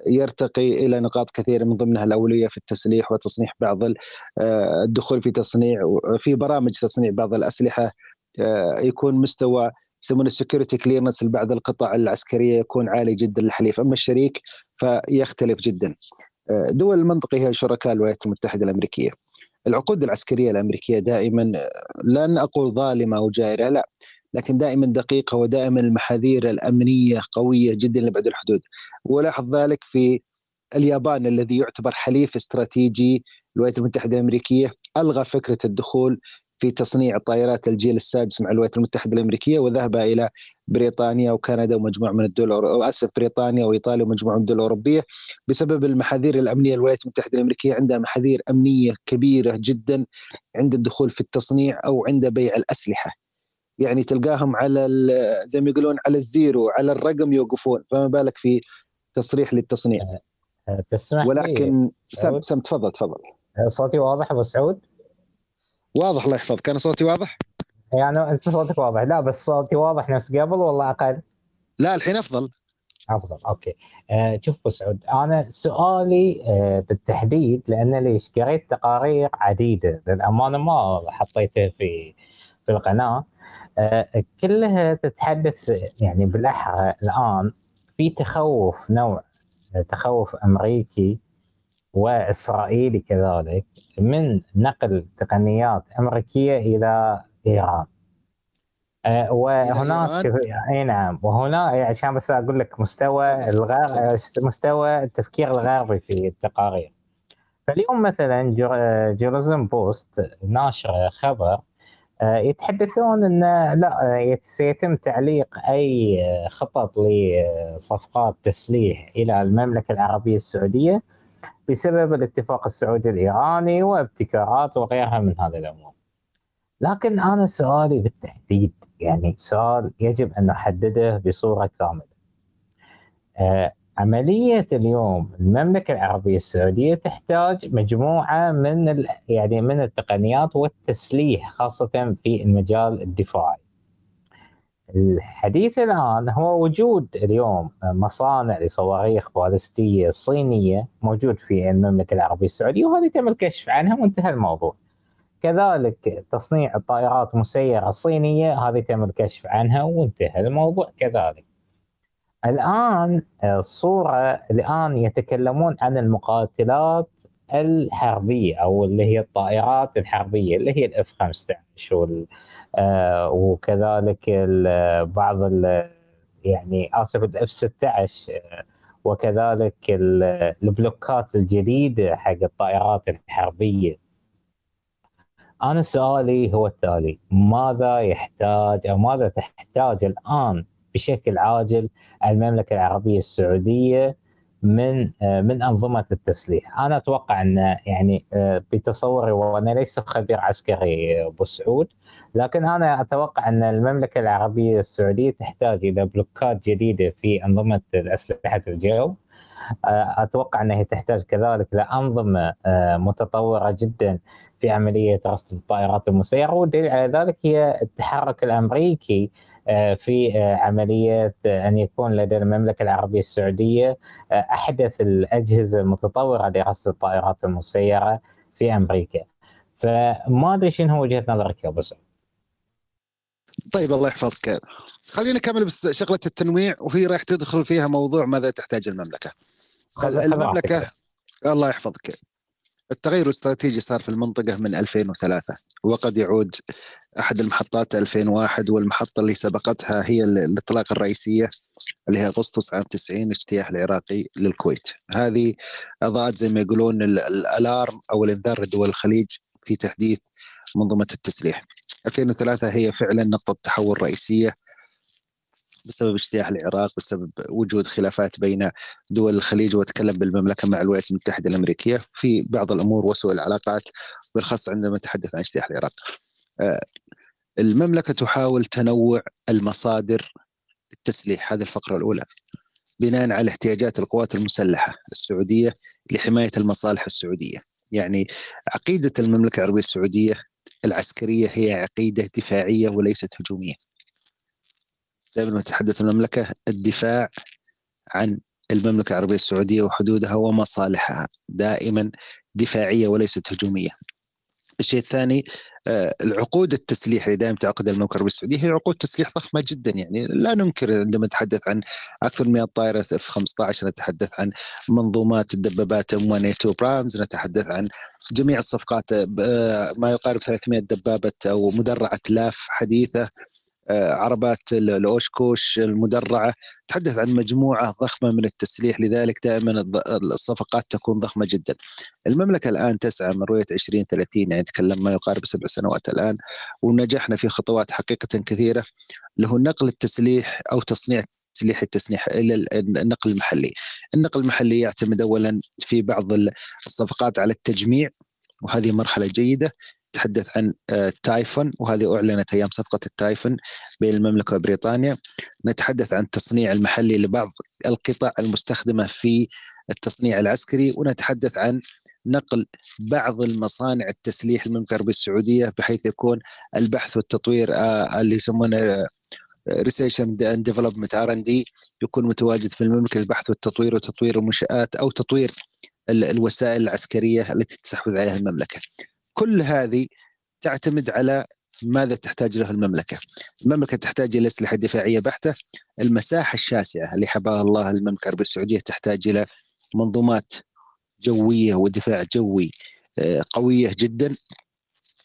يرتقي إلى نقاط كثيرة من ضمنها الأولية في التسليح وتصنيع بعض آه، الدخول في تصنيع في برامج تصنيع بعض الأسلحة. آه، يكون مستوى يسمونه ال security clearance لبعض القطع العسكرية يكون عالي جدا للحليف. أما الشريك فيختلف جدا. آه، دول المنطقة هي شركاء الولايات المتحدة الأمريكية. العقود العسكرية الأمريكية دائما لن أقول ظالمة أو جائرة لا. لكن دائما دقيقة ودائما المحاذير الأمنية قوية جدا لبعد الحدود. ولاحظ ذلك في اليابان الذي يعتبر حليف استراتيجي للولايات المتحدة الأمريكية. ألغى فكرة الدخول في تصنيع طائرات الجيل السادس مع الولايات المتحدة الأمريكية وذهب إلى بريطانيا وكندا ومجموعة من الدول أو أسف بريطانيا وإيطاليا ومجموعة من الدول الأوروبية. بسبب المحاذير الأمنية للولايات المتحدة الأمريكية عندها محاذير أمنية كبيرة جدا عند الدخول في التصنيع أو عند بيع الأسلحة. يعني تلقاهم على زي ما يقولون على ال zero على الرقم يوقفون. فما بالك في تصريح للتصنيع. أه، أه، تسمح ولكن سم سم تفضل تفضل. أه، صوتي واضح أبو سعود؟ واضح الله يحفظك. أنا صوتي واضح؟ يعني أنت صوتك واضح. لا بس صوتي واضح نفس قبل ولا أقل؟ لا الحين أفضل. أفضل okay. أه شوف أبو سعود أنا سؤالي أه بالتحديد لأن ليش قريت تقارير عديدة. للأمانة ما حطيتها في في القناة. كلها تتحدث يعني بالاحرى الآن في تخوف نوع تخوف أمريكي وإسرائيلي كذلك من نقل تقنيات أمريكية إلى إيران. آه، وهناك إي نعم وهنا عشان بس أقول لك مستوى الغار مستوى التفكير الغربي في التقارير. فاليوم مثلا جيروزم بوست ناشر خبر يتحدثون إن لا آه، سيتم تعليق أي آه، خطط لصفقات تسليح إلى المملكة العربية السعودية بسبب الاتفاق السعودي الإيراني وابتكارات وغيرها من هذه الأمور. لكن أنا سؤالي بالتحديد يعني سؤال يجب أن نحدده بصورة كاملة. عملية اليوم المملكة العربية السعودية تحتاج مجموعة من يعني من التقنيات والتسليح خاصة في المجال الدفاعي. الحديث الآن هو وجود اليوم مصانع لصواريخ بالستية صينية موجود في المملكة العربية السعودية وهذه تم الكشف عنها وانتهى الموضوع. كذلك تصنيع الطائرات مسيرة صينية هذه تم الكشف عنها وانتهى الموضوع كذلك. الآن الصورة الآن يتكلمون عن المقاتلات الحربية أو اللي هي الطائرات الحربية اللي هي الإف 15 آه وكذلك بعض يعني آسف الإف 16 وكذلك البلوكات الجديدة حق الطائرات الحربية. أنا سؤالي هو التالي ماذا يحتاج أو ماذا تحتاج الآن بشكل عاجل المملكة العربية السعودية من آه، من أنظمة التسليح، أنا أتوقع أن يعني آه، بتصوري وأنا ليس خبير عسكري أبو سعود، لكن أنا أتوقع أن المملكة العربية السعودية تحتاج إلى بلوكات جديدة في أنظمة اسلحه الجو. آه، أتوقع أنها تحتاج كذلك لانظمه متطورة جدا في عملية رصد الطائرات المسيرة والدليل على ذلك هي التحرك الأمريكي آه، في آه، عمليه آه، أن يكون لدى المملكة العربية السعودية أحدث الأجهزة المتطورة لرصد الطائرات المسيرة في أمريكا. فما أدري شنو هو وجهة نظرك يا أبو طيب الله يحفظك خلينا نكمل بس شغلة التنويع وهي راح تدخل فيها موضوع ماذا تحتاج المملكة. المملكة الله يحفظك التغير الاستراتيجي صار في المنطقة من 2003 وقد يعود أحد المحطات 2001 والمحطة اللي سبقتها هي الإطلاق الرئيسية اللي هي أغسطس عام 90 اجتياح العراقي للكويت. هذه أضاءت زي ما يقولون الألارم أو الإنذار لدول الخليج في تحديث منظومة التسليح. 2003 هي فعلا نقطة تحول رئيسية بسبب اجتياح العراق بسبب وجود خلافات بين دول الخليج واتكلم بالمملكة مع الولايات المتحدة الأمريكية في بعض الأمور وسوء العلاقات بالاخص عندما نتحدث عن اجتياح العراق. آه، المملكة تحاول تنوع المصادر التسليح هذه الفقرة الأولى بناء على احتياجات القوات المسلحة السعودية لحماية المصالح السعودية. يعني عقيدة المملكة العربية السعودية العسكرية هي عقيدة دفاعية وليست هجومية. دائما ما تتحدث المملكة الدفاع عن المملكة العربية السعودية وحدودها ومصالحها دائما دفاعية وليست هجومية. الشيء الثاني آه، العقود التسليح اللي دائما تعقد المملكة العربية السعودية هي عقود تسليح ضخمة جدا يعني لا ننكر عندما نتحدث عن أكثر من 100 طائرة اف 15 نتحدث عن منظومات الدبابات ام 182 براندز نتحدث عن جميع الصفقات آه، ما يقارب 300 دبابة أو مدرعة لاف حديثة. عربات الأوشكوش المدرعة تحدث عن مجموعة ضخمة من التسليح لذلك دائما الصفقات تكون ضخمة جدا. المملكة الآن تسعى من رؤية 2030 يعني نتكلم ما يقارب سبع سنوات الآن ونجحنا في خطوات حقيقة كثيرة له نقل التسليح أو تصنيع تسليح التسليح إلى النقل المحلي. النقل المحلي يعتمد اولا في بعض الصفقات على التجميع وهذه مرحلة جيدة تحدث عن آه، وهذه أعلنت أيام صفقه التايفون بين المملكة وبريطانيا نتحدث عن التصنيع المحلي لبعض القطع المستخدمة في التصنيع العسكري ونتحدث عن نقل بعض المصانع التسليح المملكه العربيه السعوديه بحيث يكون البحث والتطوير آه، اللي يسمونه research and development R and D يكون متواجد في المملكة البحث والتطوير وتطوير المنشآت أو تطوير الوسائل العسكرية التي تستحوذ عليها المملكة. كل هذه تعتمد على ماذا تحتاج له المملكة؟ المملكة تحتاج إلى أسلحة دفاعية بحتة، المساحة الشاسعة اللي حباها الله المملكة العربية السعودية تحتاج إلى منظومات جوية ودفاع جوي آه، قوية جدا.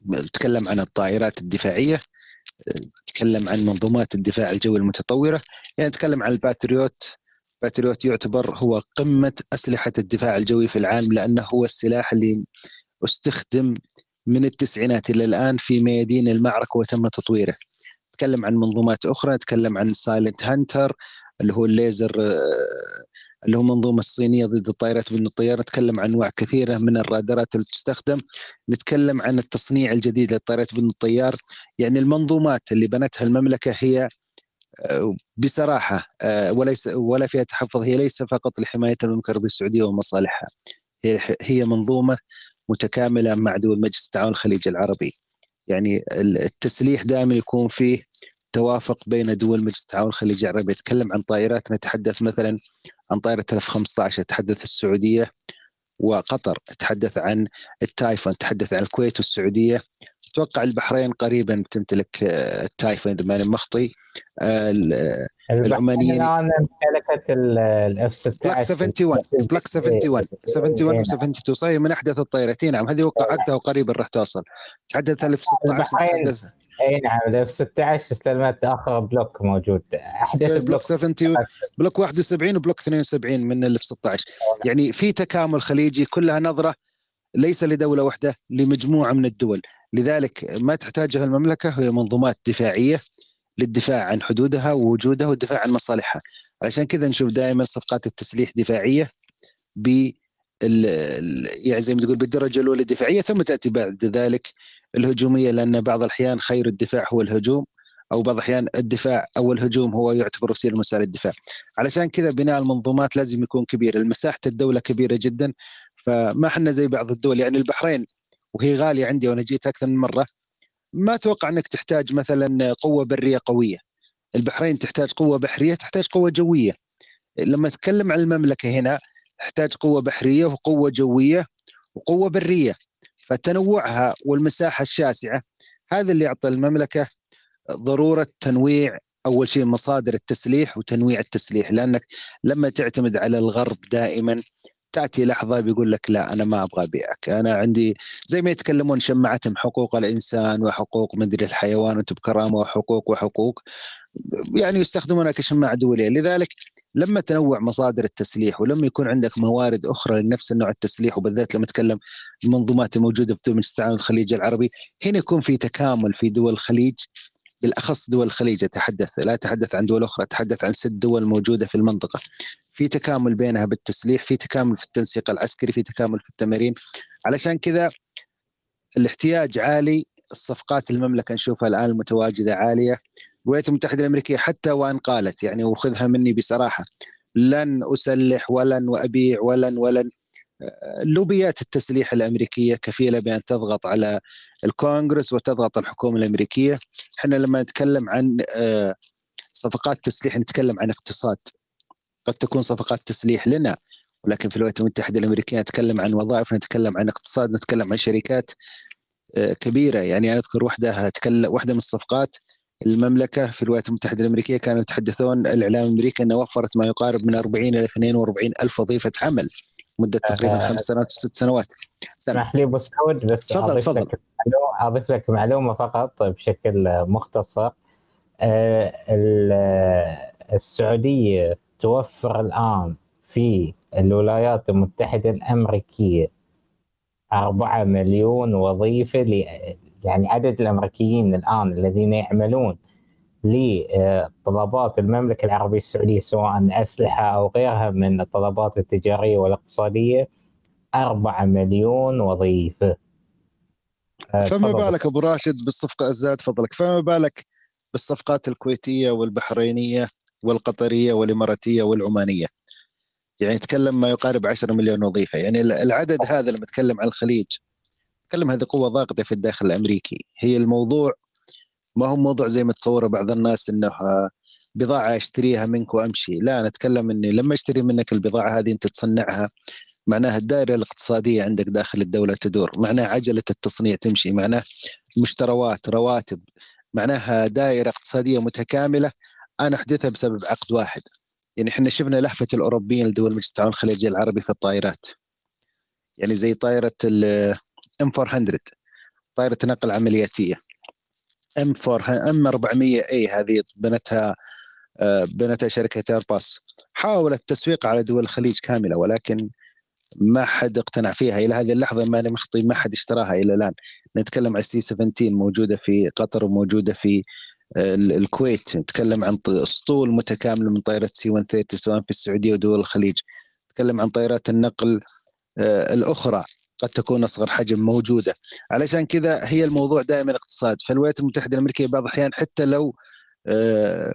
نتكلم عن الطائرات الدفاعية نتكلم عن منظومات الدفاع الجوي المتطورة. يعني نتكلم عن الباتريوت. باتريوت يعتبر هو قمة أسلحة الدفاع الجوي في العالم لأنه هو السلاح اللي استخدم من التسعينات إلى الآن في ميادين المعركة وتم تطويره. نتكلم عن منظومات أخرى نتكلم عن Silent Hunter اللي هو الليزر آه، اللي هو منظومة الصينية ضد الطائرات بين الطيار. نتكلم عن أنواع كثيرة من الرادارات اللي تستخدم. نتكلم عن التصنيع الجديد للطائرات بين الطيار. يعني المنظومات اللي بنتها المملكة هي آه، بصراحة آه، وليس ولا فيها تحفظ هي ليس فقط لحماية المملكة العربية السعودية ومصالحها هي منظومة متكاملة مع دول مجلس التعاون الخليجي العربي. يعني التسليح دائما يكون فيه توافق بين دول مجلس التعاون الخليجي العربي. يتكلم عن طائرات نتحدث مثلا عن طائرة F 15 تحدث السعودية وقطر تحدث عن التايفون تحدث عن الكويت والسعودية. أتوقع البحرين قريبا تمتلك آه، التايفون اذا ماني مخطي آه، العمانيين الآن امتلكت ال F 16 block 71 block 71 71 و 72 صحيح من أحدث الطائرتين نعم هذه وقعتها وقريبا راح توصل. تحدث ال F 16 تحدث. اي نعم ال F 16 استلمت آخر block موجود. أحدث block, block 70 block 71 و block 72 من ال F 16 يعني في تكامل خليجي كلها نظرة ليس لدولة واحدة لمجموعة من الدول. لذلك ما تحتاجه المملكة هي منظومات دفاعية للدفاع عن حدودها ووجودها والدفاع عن مصالحها. عشان كذا نشوف دائما صفقات التسليح دفاعية ب يعني زي ما تقول بالدرجة الأولى الدفاعيه ثم تأتي بعد ذلك الهجومية لأن بعض الأحيان خير الدفاع هو الهجوم أو بعض الأحيان الدفاع أو الهجوم هو يعتبر وسيلة من الدفاع. علشان كذا بناء المنظومات لازم يكون كبير. المساحة الدولة كبيرة جدا فما إحنا زي بعض الدول. يعني البحرين وهي غالية عندي وأنا جيت أكثر من مرة ما أتوقع إنك تحتاج مثلا قوة برية قوية. البحرين تحتاج قوة بحرية تحتاج قوة جوية. لما أتكلم عن المملكة هنا تحتاج قوة بحرية وقوة جوية وقوة برية. فتنوعها والمساحة الشاسعة هذا اللي يعطي المملكة ضرورة تنويع أول شيء مصادر التسليح وتنويع التسليح. لأنك لما تعتمد على الغرب دائما تأتي لحظة بيقول لك لا أنا ما أبغى أبيعك. أنا عندي زي ما يتكلمون شماعتهم حقوق الإنسان وحقوق مدري الحيوان وانت بكرامة وحقوق وحقوق يعني يستخدمونها كشماعة دولية. لذلك لما تنوع مصادر التسليح ولما يكون عندك موارد أخرى لنفس النوع التسليح وبالذات لما تكلم المنظومات الموجودة في دول مجلس التعاون الخليجي العربي هنا يكون في تكامل في دول الخليج بالأخص دول الخليج أتحدث لا أتحدث عن دول أخرى أتحدث عن ست دول موجودة في المنطقة. في تكامل بينها بالتسليح في تكامل في التنسيق العسكري في تكامل في التمارين. علشان كذا الاحتياج عالي الصفقات المملكة نشوفها الآن المتواجده عالية. الولايات المتحدة الأمريكية حتى وإن قالت يعني وخذها مني بصراحة لن أسلح ولن وابيع ولن ولن. لوبيات التسليح الأمريكية كفيلة بأن تضغط على الكونغرس وتضغط الحكومة الأمريكية. إحنا لما نتكلم عن آه، صفقات تسليح نتكلم عن اقتصاد. قد تكون صفقات تسليح لنا ولكن في الولايات المتحده الامريكيه نتكلم عن وظائف نتكلم عن اقتصاد نتكلم عن شركات آه، كبيرة. يعني أنا أذكر واحدة تكلم واحدة من الصفقات المملكة في الولايات المتحدة الأمريكية كانوا يتحدثون الإعلام الأمريكي أنها وفرت ما يقارب من 40 إلى 42 ألف وظيفة عمل مدة تقريبا آه خمس سنوات ست سنوات. اسمح لي ابو سعود بس تفضل تفضل. أضيف لك معلومة فقط بشكل مختصر. آه السعودية توفر الآن في الولايات المتحدة الأمريكية أربعة مليون وظيفة يعني عدد الأمريكيين الآن الذين يعملون لطلبات المملكة العربية السعودية سواء أسلحة أو غيرها من الطلبات التجارية والاقتصادية أربعة مليون وظيفة. آه، فما بالك أبو راشد بالصفقة زاد فضلك فما بالك بالصفقات الكويتية والبحرينية؟ والقطرية والإماراتية والعمانية. يعني نتكلم ما يقارب 10 مليون وظيفة. يعني العدد هذا لما نتكلم عن الخليج نتكلم هذه قوة ضاغطة في الداخل الأمريكي. هي الموضوع ما هو موضوع زي ما تصوره بعض الناس إنه بضاعة أشتريها منك وأمشي. لا نتكلم إني لما أشتري منك البضاعة هذه أنت تصنعها معناها الدائرة الاقتصادية عندك داخل الدولة تدور. معناها عجلة التصنيع تمشي. معناه مشتروات رواتب. معناها دائرة اقتصادية متكاملة أنا احدثها بسبب عقد واحد. يعني إحنا شفنا لهفه الأوروبيين لدول مجلس التعاون الخليجي العربي في الطائرات. يعني زي طائرة ال M 400 طائرة نقل عملياتية. M 4 M 400 اي هذه بنتها آه، بنتها شركة ايرباص حاولت التسويق على دول الخليج كاملة ولكن ما حد اقتنع فيها. إلى هذه اللحظة ما أنا مخطي ما حد اشتراها إلى الآن. نتكلم عن C 17 موجودة في قطر وموجودة في الكويت نتكلم عن أسطول متكامل من طائرة سي 130 سواء في السعودية ودول الخليج. نتكلم عن طائرات النقل آه، الأخرى قد تكون أصغر حجم موجودة. علشان كذا هي الموضوع دائما اقتصاد. فالولايات المتحدة الأمريكية بعض الأحيان حتى لو آه،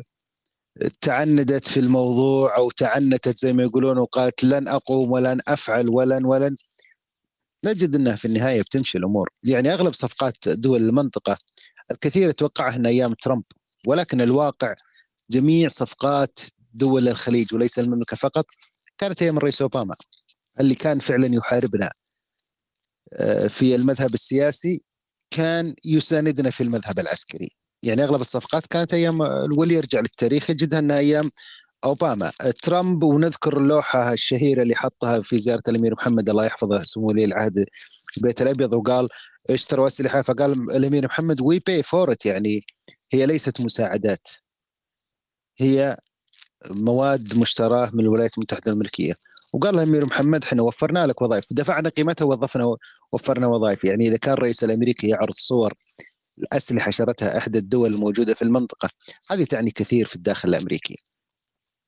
تعندت في الموضوع أو تعنتت زي ما يقولون وقالت لن أقوم ولن أفعل ولن ولن نجد أنها في النهاية بتمشي الأمور. يعني أغلب صفقات دول المنطقة الكثير يتوقعها إن أيام ترامب ولكن الواقع جميع صفقات دول الخليج وليس المملكة فقط كانت أيام الرئيس أوباما اللي كان فعلا يحاربنا. آه، في المذهب السياسي كان يساندنا في المذهب العسكري. يعني أغلب الصفقات كانت أيام واللي يرجع للتاريخ يجدها إنها أيام أوباما. ترامب ونذكر اللوحه الشهيرة اللي حطها في زيارة الأمير محمد الله يحفظه سمو ولي العهد البيت الأبيض وقال اشتروا اسلحه فقال الأمير محمد we pay for يعني هي ليست مساعدات. هي مواد مشتراه من الولايات المتحدة الامريكيه وقال الأمير محمد إحنا وفرنا لك وظائف دفعنا قيمتها ووظفنا وفرنا وظائف. يعني إذا كان الرئيس الأمريكي يعرض صور الأسلحة شرتها إحدى الدول الموجودة في المنطقة هذه تعني كثير في الداخل الأمريكي.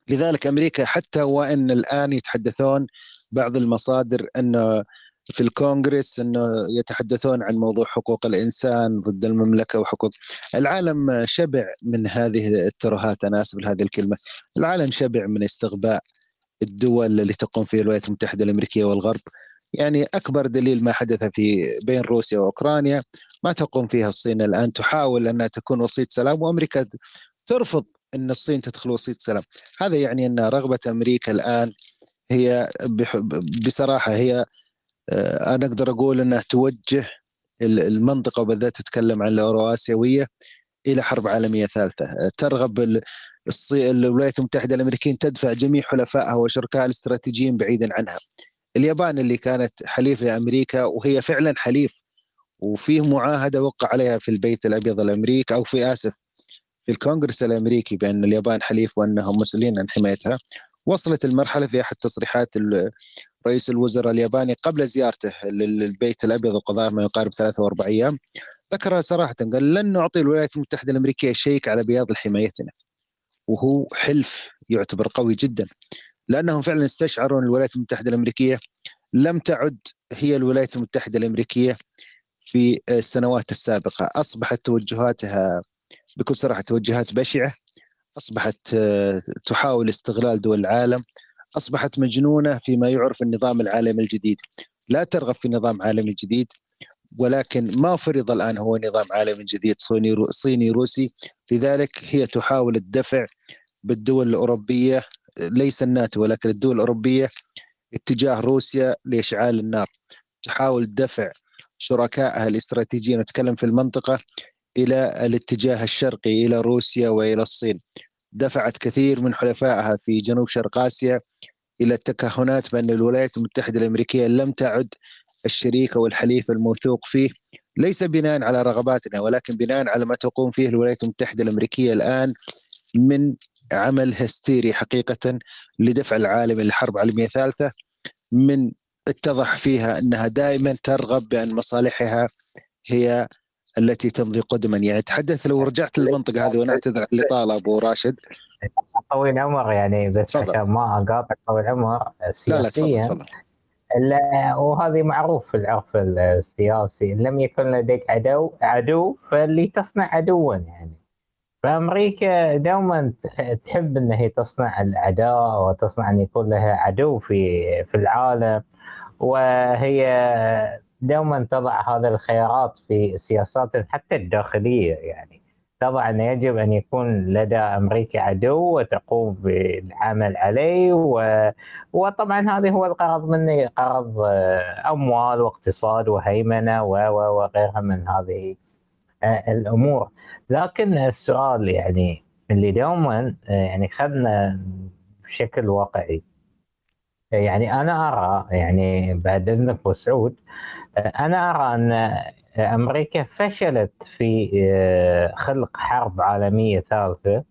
لذلك أمريكا حتى وإن الآن يتحدثون بعض المصادر انه في الكونغرس إنه يتحدثون عن موضوع حقوق الإنسان ضد المملكة وحقوق العالم شبع من هذه الترهات أنا آسف لهذه الكلمة. العالم شبع من استغباء الدول اللي تقوم فيها الولايات المتحدة الأمريكية والغرب. يعني أكبر دليل ما حدث في بين روسيا وأوكرانيا ما تقوم فيها الصين الآن تحاول أنها تكون وسيط سلام وأمريكا ترفض إن الصين تدخل وسيط سلام. هذا يعني أن رغبة أمريكا الآن هي بصراحة هي أنا أقدر أقول انها توجه المنطقة وبالذات تتكلم عن الاورواسيويه إلى حرب عالمية ثالثة. آه، ترغب الولايات المتحدة الامريكيه تدفع جميع حلفائها وشركائها الاستراتيجيين بعيدا عنها. اليابان اللي كانت حليف لأمريكا وهي فعلا حليف وفيه معاهدة وقع عليها في البيت الأبيض الأمريكي أو في آسف في الكونغرس الأمريكي بأن اليابان حليف وأنهم مسؤولين عن حمايتها. وصلت المرحلة في أحد تصريحات رئيس الوزراء الياباني قبل زيارته للبيت الأبيض وقضاء ما يقارب ثلاثة وأربع أيام ذكرها صراحة قال لن نعطي الولايات المتحدة الأمريكية شيك على بياض حمايتنا. وهو حلف يعتبر قوي جدا لأنهم فعلا استشعروا ان الولايات المتحدة الأمريكية لم تعد هي الولايات المتحدة الأمريكية في السنوات السابقة. أصبحت توجهاتها بكل صراحة توجهات بشعة أصبحت تحاول استغلال دول العالم أصبحت مجنونة فيما يعرف النظام العالمي الجديد. لا ترغب في نظام عالمي جديد ولكن ما فرض الآن هو نظام عالمي جديد صيني صيني روسي. لذلك هي تحاول الدفع بالدول الأوروبية ليس الناتو ولكن الدول الأوروبية اتجاه روسيا لإشعال النار. تحاول دفع شركائها الاستراتيجيين نتكلم في المنطقة إلى الاتجاه الشرقي إلى روسيا وإلى الصين. دفعت كثير من حلفائها في جنوب شرق آسيا إلى التكهنات بأن الولايات المتحدة الأمريكية لم تعد الشريك أو الحليف الموثوق فيه ليس بناء على رغباتنا ولكن بناء على ما تقوم فيه الولايات المتحدة الأمريكية الآن من عمل هستيري حقيقة لدفع العالم إلى حرب عالميه ثالثه من اتضح فيها أنها دائما ترغب بأن مصالحها هي التي تمضي قدما. يعني تحدث لو رجعت للمنطقة هذه وأنا أعتذر عن الاطاله أبو راشد. طويل عمر يعني بس فضل. عشان ما أقاطع طويل عمر سياسيا لا لا تفضل لا وهذه معروف في العرف السياسي. لم يكن لديك عدو عدو فاللي تصنع عدوا يعني. فأمريكا دوما تحب إن هي تصنع الاعداء وتصنع إن يكون لها عدو في في العالم. وهي دوما تضع هذا الخيارات في سياسات حتى الداخلية يعني. ان يجب أن يكون لدى أمريكا عدو وتقوم بالعمل عليه و... وطبعا هذا هو الغرض منه غرض آه، أموال واقتصاد وهيمنة و... وغيرها من هذه آه، الأمور. لكن السؤال يعني اللي دوما آه، يعني خلنا بشكل واقعي. يعني أنا أرى يعني بعد إذنك ابو سعود أنا أرى أن أمريكا فشلت في آه، خلق حرب عالمية ثالثة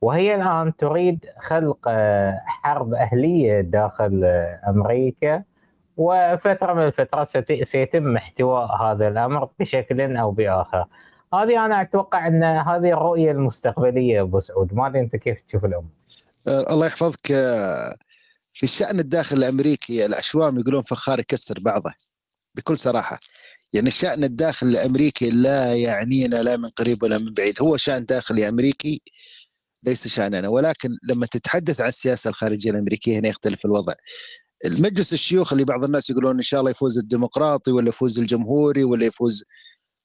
وهي الآن تريد خلق آه، حرب أهلية داخل آه، أمريكا وفترة من الفترات سيتم احتواء هذا الأمر بشكل أو بآخر. هذه أنا أتوقع أن هذه الرؤية المستقبلية أبو سعود، ما أدري أنت كيف تشوف الأمر. الله يحفظك في الشأن الداخلي الأمريكي الأشوام يقولون فخار يكسر بعضه. بكل صراحة. يعني الشأن الداخلي الأمريكي لا يعنينا لا من قريب ولا من بعيد. هو شأن داخلي أمريكي ليس شأننا. ولكن لما تتحدث عن السياسة الخارجية الأمريكية هنا يختلف الوضع. المجلس الشيوخ اللي بعض الناس يقولون إن شاء الله يفوز الديمقراطي ولا يفوز الجمهوري ولا يفوز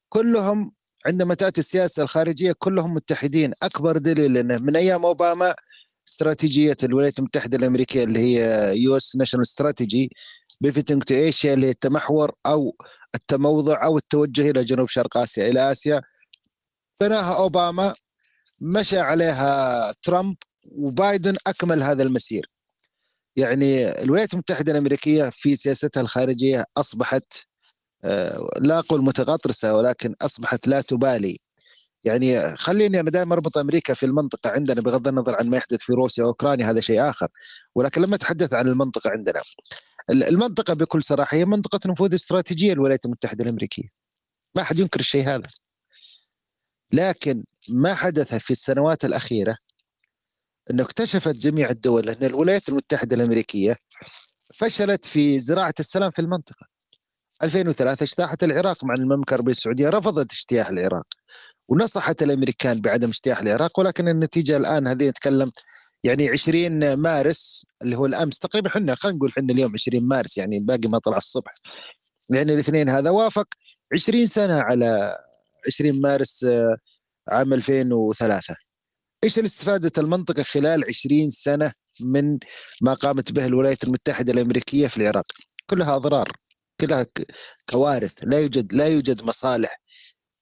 كلهم عندما تأتي السياسة الخارجية كلهم متحدين. أكبر دليل أنه من أيام أوباما استراتيجية الولايات المتحدة الأمريكية اللي هي US national strategy pivoting to Asia اللي التمحور أو التموضع أو التوجه إلى جنوب شرق آسيا إلى آسيا. بناها أوباما مشى عليها ترامب وبايدن أكمل هذا المسير. يعني الولايات المتحدة الأمريكية في سياستها الخارجية أصبحت آه، لا أقول متغطرسة ولكن أصبحت لا تبالي. يعني خليني أنا دائما أربط أمريكا في المنطقة عندنا بغض النظر عن ما يحدث في روسيا وأوكرانيا هذا شيء آخر. ولكن لما اتحدث عن المنطقة عندنا. المنطقة بكل صراحة هي منطقة نفوذ استراتيجية للولايات المتحدة الأمريكية. ما حد ينكر الشيء هذا. لكن ما حدث في السنوات الأخيرة انه اكتشفت جميع الدول أن الولايات المتحدة الأمريكية فشلت في زراعة السلام في المنطقة. 2003 اجتاحت العراق مع المملكه العربيه السعوديه رفضت اجتياح العراق ونصحت الأمريكان بعدم اجتياح العراق ولكن النتيجة الآن هذه نتكلم يعني 20 مارس اللي هو الأمس تقريبا إحنا خلينا نقول إحنا اليوم 20 مارس يعني باقي ما طلع الصبح. يعني الاثنين هذا وافق. 20 سنة على 20 مارس آه، عام 2003 إيش الاستفادة المنطقة خلال 20 سنة من ما قامت به الولايات المتحدة الأمريكية في العراق؟ كلها أضرار كلها كوارث لا يوجد لا يوجد مصالح.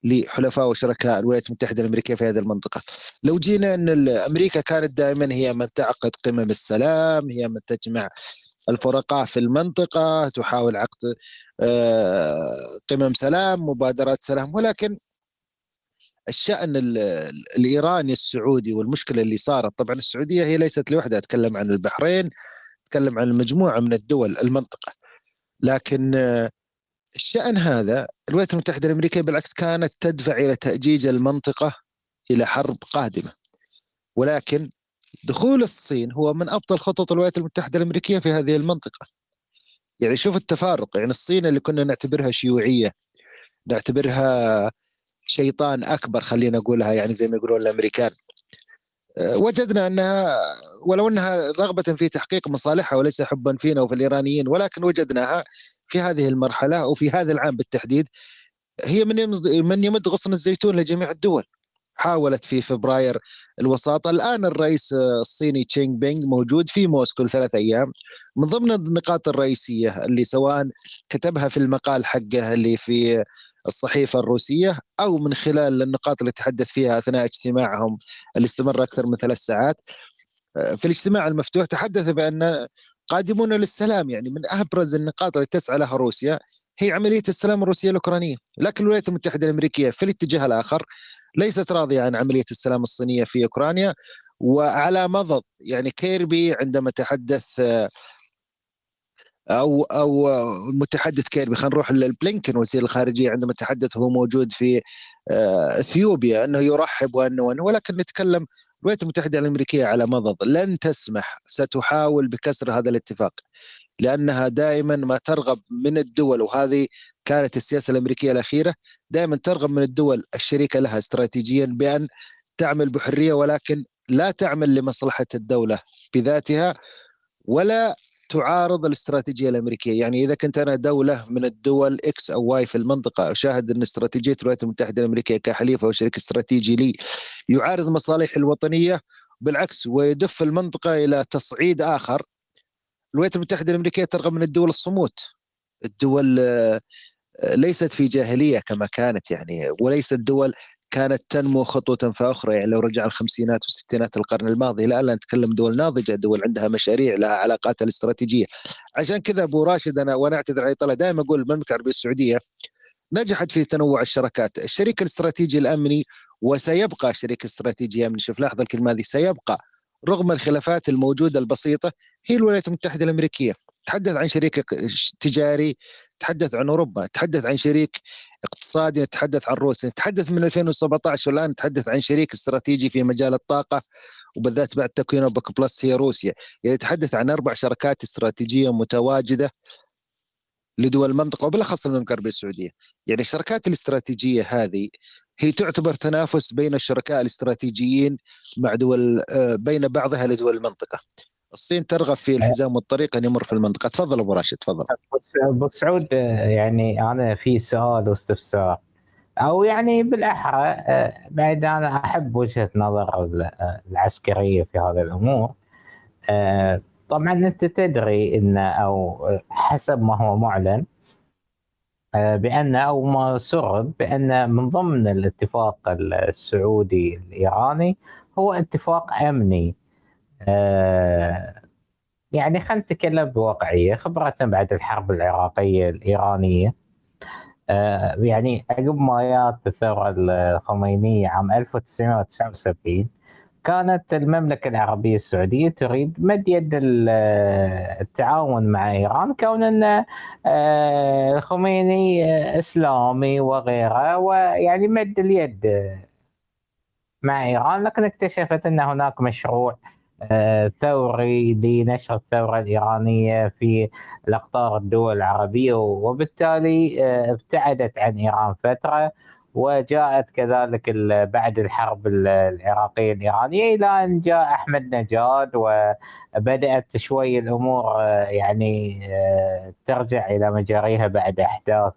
لحلفاء وشركاء الولايات المتحدة الأمريكية في هذه المنطقة. لو جينا إن أمريكا كانت دائما هي من تعقد قمم السلام، هي من تجمع الفرقاء في المنطقة، تحاول عقد آه، قمم سلام، مبادرات سلام، ولكن الشأن الإيراني السعودي والمشكلة اللي صارت طبعا السعودية هي ليست لوحدها أتكلم عن البحرين أتكلم عن المجموعة من الدول المنطقة لكن آه، الشأن هذا الولايات المتحدة الأمريكية بالعكس كانت تدفع إلى تأجيج المنطقة إلى حرب قادمة. ولكن دخول الصين هو من أبطل خطط الولايات المتحدة الأمريكية في هذه المنطقة. يعني شوف التفارق يعني الصين اللي كنا نعتبرها شيوعية نعتبرها شيطان أكبر خلينا نقولها يعني زي ما يقولون الأمريكان. أه، وجدنا أنها ولو أنها رغبة في تحقيق مصالحها وليس حبا فينا وفي الإيرانيين ولكن وجدناها في هذه المرحلة وفي هذا العام بالتحديد هي من من يمد غصن الزيتون لجميع الدول. حاولت في فبراير الوساطة. الآن الرئيس الصيني تشينغ بينغ موجود في موسكو لثلاث أيام. من ضمن النقاط الرئيسية اللي سواء كتبها في المقال حقه اللي في الصحيفة الروسية أو من خلال النقاط اللي تحدث فيها أثناء اجتماعهم اللي استمر أكثر من ثلاث ساعات. في الاجتماع المفتوح تحدث بأن قادمون للسلام يعني من أبرز النقاط التي تسعى لها روسيا هي عملية السلام الروسية الأوكرانية، لكن الولايات المتحدة الأمريكية في الاتجاه الآخر ليست راضية عن عملية السلام الصينية في أوكرانيا وعلى مضض يعني كيربي عندما تحدث أو أو المتحدث كيربي. خلينا نروح للبلينكن وزير الخارجية عندما تحدث هو موجود في آه، إثيوبيا أنه يرحب وأنه وأنه ولكن نتكلم الولايات المتحدة الأمريكية على مضض. لن تسمح ستحاول بكسر هذا الاتفاق لأنها دائما ما ترغب من الدول وهذه كانت السياسة الأمريكية الأخيرة دائما ترغب من الدول الشريكة لها استراتيجيا بأن تعمل بحرية ولكن لا تعمل لمصلحة الدولة بذاتها ولا تعارض الاستراتيجية الأمريكية، يعني إذا كنت أنا دولة من الدول X أو Y في المنطقة أشاهد أن استراتيجية الولايات المتحدة الأمريكية كحليف أو شريك استراتيجي لي يعارض مصالحي الوطنية بالعكس ويدف المنطقة إلى تصعيد آخر. الولايات المتحدة الأمريكية ترغب من الدول الصمود. الدول آه، ليست في جاهلية كما كانت يعني وليست دول كانت تنمو خطوة فأخرى يعني لو رجع الخمسينات والستينات القرن الماضي لا لا نتكلم دول ناضجة دول عندها مشاريع لها علاقاتها الاستراتيجية. عشان كذا أبو راشد أنا وأنا أعتذر على طلع دائما أقول المملكة العربية السعودية نجحت في تنوع الشراكات. الشريك الاستراتيجي الأمني وسيبقى شريك استراتيجي أمني شوف لاحظ الكلمة هذه سيبقى رغم الخلافات الموجودة البسيطة هي الولايات المتحدة الأمريكية. تحدث عن شريك تجاري تحدث عن أوروبا تحدث عن شريك اقتصادي نتحدث عن روسيا نتحدث من 2017 والآن نتحدث عن شريك استراتيجي في مجال الطاقة وبالذات بعد تكوين أوبك بلس هي روسيا. يعني نتحدث عن أربع شركات استراتيجية متواجدة لدول المنطقة وبالأخص المملكة العربية السعودية. يعني الشركات الاستراتيجية هذه هي تعتبر تنافس بين الشركاء الاستراتيجيين مع دول آه، بين بعضها لدول المنطقة. الصين ترغب في الحزام والطريق أن يمر في المنطقة. تفضل أبو راشد تفضل. ابو سعود يعني أنا في سؤال واستفسار. أو يعني بالأحرى بعد أنا أحب وجهة نظر العسكرية في هذه الأمور طبعا أنت تدري إن أو حسب ما هو معلن بأن أو ما سرب بأن من ضمن الاتفاق السعودي الإيراني هو اتفاق أمني. يعني خلينا نتكلم بواقعية خبره بعد الحرب العراقية الإيرانية. آه، يعني عقب ما جات الثورة الخمينية عام 1979 كانت المملكة العربية السعودية تريد مد يد التعاون مع إيران كون أن آه، الخميني إسلامي وغيره ويعني مد اليد مع إيران لكن اكتشفت أن هناك مشروع آه، ثوري لنشر الثورة الإيرانية في الأقطار الدول العربية وبالتالي آه، ابتعدت عن إيران فترة وجاءت كذلك بعد الحرب العراقية الإيرانية إلى أن جاء أحمد نجاد وبدأت شوي الأمور آه، يعني آه، ترجع إلى مجاريها بعد أحداث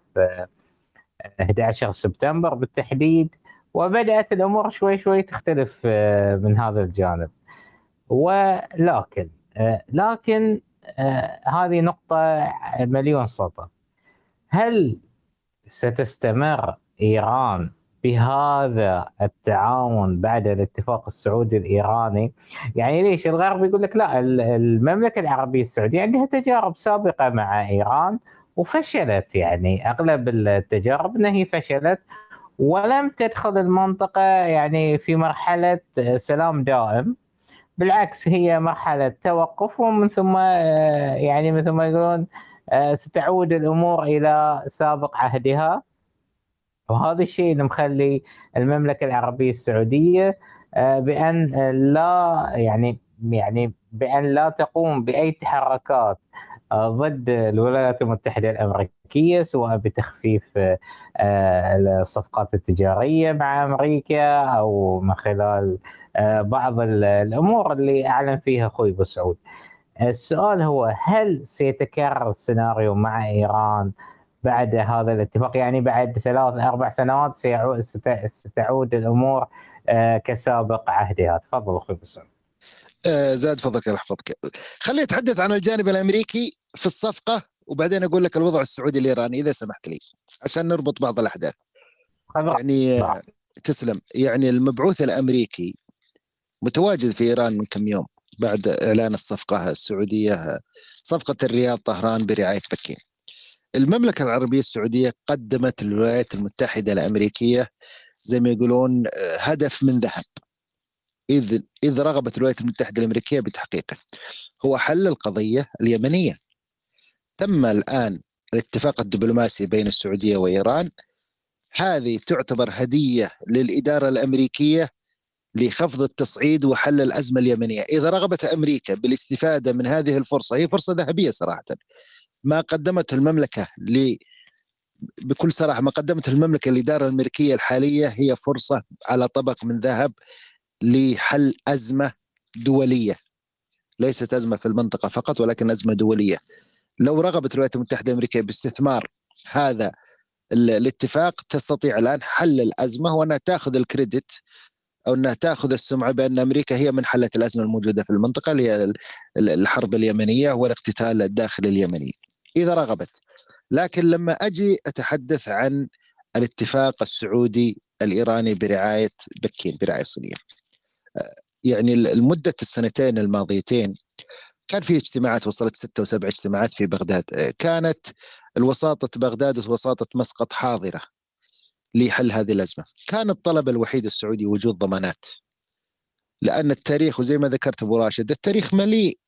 11 آه، سبتمبر بالتحديد وبدأت الأمور شوي شوي تختلف من هذا الجانب. ولكن لكن هذه نقطة مليون سطر. هل ستستمر إيران بهذا التعاون بعد الاتفاق السعودي الإيراني؟ يعني ليش؟ الغرب يقول لك لا المملكة العربية السعودية عندها تجارب سابقة مع إيران وفشلت يعني أغلب التجارب إنها هي فشلت ولم تدخل المنطقة يعني في مرحلة سلام دائم. بالعكس هي مرحلة توقف ومن ثم يعني مثل ما يقولون ستعود الأمور إلى سابق عهدها. وهذا الشيء اللي مخلي المملكة العربية السعودية آه، بأن لا يعني يعني بأن لا تقوم بأي تحركات آه، ضد الولايات المتحدة الأمريكية سواء بتخفيف آه، الصفقات التجارية مع أمريكا أو من خلال بعض الأمور اللي أعلن فيها أخوي أبو سعود. السؤال هو هل سيتكرر السيناريو مع إيران بعد هذا الاتفاق؟ يعني بعد ثلاث أربع سنوات ستعود الأمور آه، كسابق عهدها. تفضل أخوي آه، زاد فضلك الله يحفظك خليني أتحدث عن الجانب الأمريكي في الصفقة وبعدين أقول لك الوضع السعودي الإيراني إذا سمحت لي عشان نربط بعض الأحداث. يعني نعم. تسلم. يعني المبعوث الأمريكي متواجد في إيران من كم يوم بعد إعلان الصفقة السعودية صفقة الرياض طهران برعاية بكين. المملكة العربية السعودية قدمت للولايات المتحدة الأمريكية زي ما يقولون آه، هدف من ذهب. إذ إذ رغبت الولايات المتحدة الأمريكية بتحقيقه. هو حل القضية اليمنية. تم الآن الاتفاق الدبلوماسي بين السعودية وإيران. هذه تعتبر هدية للإدارة الأمريكية لخفض التصعيد وحل الأزمة اليمنية. إذا رغبت أمريكا بالاستفادة من هذه الفرصة هي فرصة ذهبية صراحة. ما قدمته المملكة ل بكل صراحة ما قدمته المملكة الاداره الأمريكية الحالية هي فرصة على طبق من ذهب. لحل أزمة دولية. ليست أزمة في المنطقة فقط ولكن أزمة دولية. لو رغبت الولايات المتحدة الأمريكية باستثمار هذا الاتفاق تستطيع الآن حل الأزمة وأنها تأخذ الكريدت أو أنها تأخذ السمعة بأن أمريكا هي من حلت الأزمة الموجودة في المنطقة اللي هي الحرب اليمنية والاقتتال الداخلي اليمني. إذا رغبت. لكن لما أجي أتحدث عن الاتفاق السعودي الإيراني برعاية بكين برعاية صينية. يعني المدة السنتين الماضيتين كان في اجتماعات وصلت ستة وسبع اجتماعات في بغداد كانت الوساطة بغداد ووساطة مسقط حاضرة لحل هذه الأزمة كان الطلب الوحيد السعودي وجود ضمانات لأن التاريخ وزي ما ذكرت أبو راشد التاريخ مليء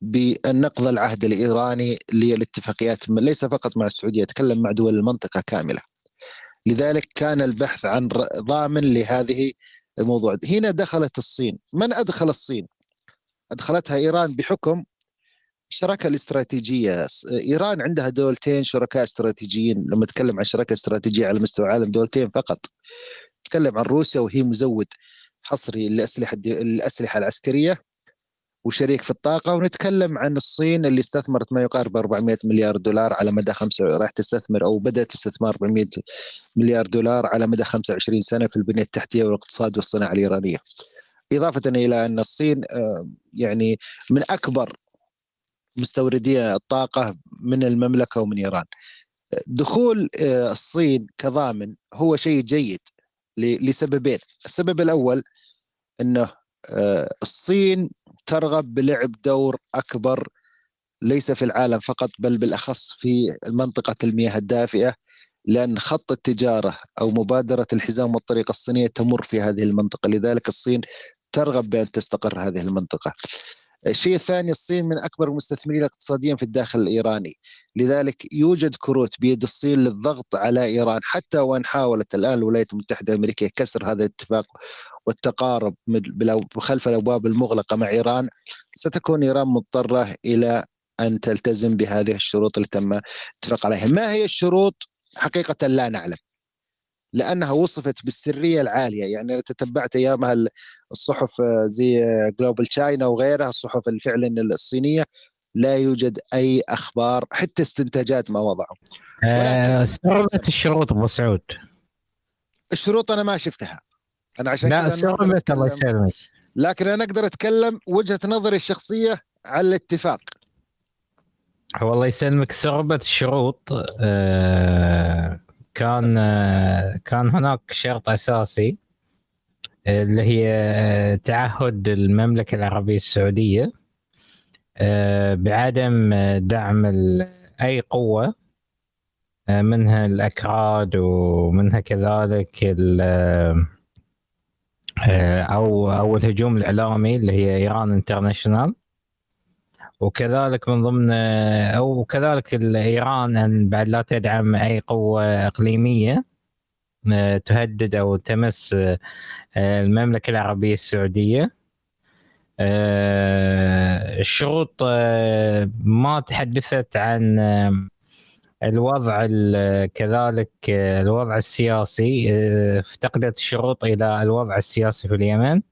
بالنقض العهد الإيراني للاتفاقيات ليس فقط مع السعودية يتكلم مع دول المنطقة كاملة. لذلك كان البحث عن ضامن لهذه الموضوع. هنا دخلت الصين. من أدخل الصين؟ أدخلتها إيران بحكم الشراكه الاستراتيجية. إيران عندها دولتين شركاء استراتيجيين. لما نتكلم عن شراكة استراتيجية على مستوى العالم دولتين فقط. نتكلم عن روسيا وهي مزود حصري للاسلحه الأسلحة العسكرية. وشريك في الطاقة ونتكلم عن الصين اللي استثمرت ما يقارب 400 مليار دولار على مدى خمسة راح تستثمر أو بدأت تستثمر 400 مليار دولار على مدى 25 سنة في البنية التحتية والاقتصاد والصناعة الإيرانية. إضافة إلى أن الصين يعني من أكبر مستوردي الطاقة من المملكة ومن إيران. دخول آه، الصين كضامن هو شيء جيد لسببين، السبب الأول إنه آه، الصين ترغب بلعب دور أكبر ليس في العالم فقط بل بالأخص في منطقه المياه الدافئة لأن خط التجارة أو مبادرة الحزام والطريق الصينية تمر في هذه المنطقة. لذلك الصين ترغب بأن تستقر هذه المنطقة. الشيء الثاني الصين من أكبر المستثمرين الاقتصاديين في الداخل الإيراني. لذلك يوجد كروت بيد الصين للضغط على إيران. حتى وإن حاولت الآن الولايات المتحدة الأمريكية كسر هذا الاتفاق والتقارب خلف الأبواب المغلقة مع إيران ستكون إيران مضطرة إلى أن تلتزم بهذه الشروط اللي تم اتفق عليها. ما هي الشروط؟ حقيقة لا نعلم. لأنها وصفت بالسرية العالية. يعني أنا تتبعت أيامها الصحف زي جلوبال تشاينا وغيرها الصحف فعلا الصينية. لا يوجد أي أخبار حتى استنتاجات ما وضعوا. آه الشروط أبو سعود. الشروط أنا ما شفتها. أنا عشان لا سربت الله يسلمك. لكن أنا أقدر أتكلم وجهة نظري الشخصية على الاتفاق. والله يسلمك سربت الشروط آه كان كان هناك شرط أساسي اللي هي تعهد المملكة العربية السعودية بعدم دعم أي قوة منها الأكراد ومنها كذلك أو أو الهجوم الإعلامي اللي هي إيران انترناشونال وكذلك من ضمن أو كذلك ايران أن بعد لا تدعم أي قوة إقليمية آه، تهدد أو تمس آه، المملكة العربية السعودية. آه، الشروط ما تحدثت عن الوضع كذلك الوضع السياسي. افتقدت الشروط إلى الوضع السياسي في اليمن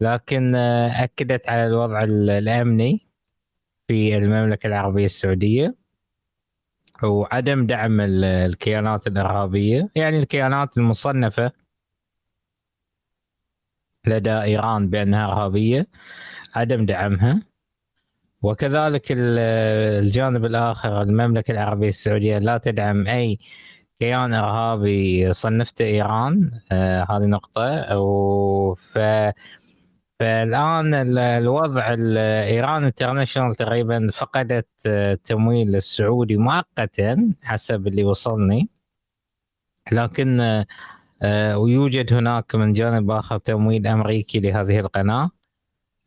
لكن أكدت على الوضع الأمني. في المملكة العربية السعودية وعدم دعم الكيانات الإرهابية يعني الكيانات المصنفة لدى إيران بأنها إرهابية عدم دعمها. وكذلك الجانب الآخر المملكة العربية السعودية لا تدعم أي كيان إرهابي صنفته إيران آه هذه نقطة. وف فالآن الوضع إيران انترناشونال تقريبا فقدت التمويل آه، السعودي مؤقتا حسب اللي وصلني. لكن آه، ويوجد هناك من جانب آخر تمويل أمريكي لهذه القناة.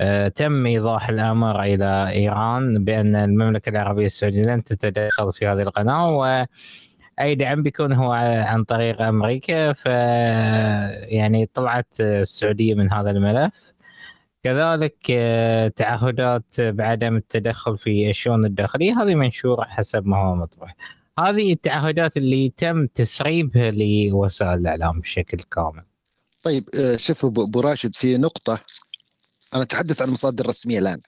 آه، تم إيضاح الأمر إلى إيران بأن المملكة العربية السعودية لن تتدخل في هذه القناة و اي دعم بيكون هو عن طريق أمريكا. ف يعني طلعت السعودية من هذا الملف. كذلك آه، تعهدات بعدم التدخل في الشؤون الداخلية هذه منشورة حسب ما هو مطروح. هذه التعهدات اللي تم تسريبها لوسائل الإعلام بشكل كامل. طيب آه، شوف ابو راشد في نقطة أنا أتحدث عن مصادر رسميه الآن.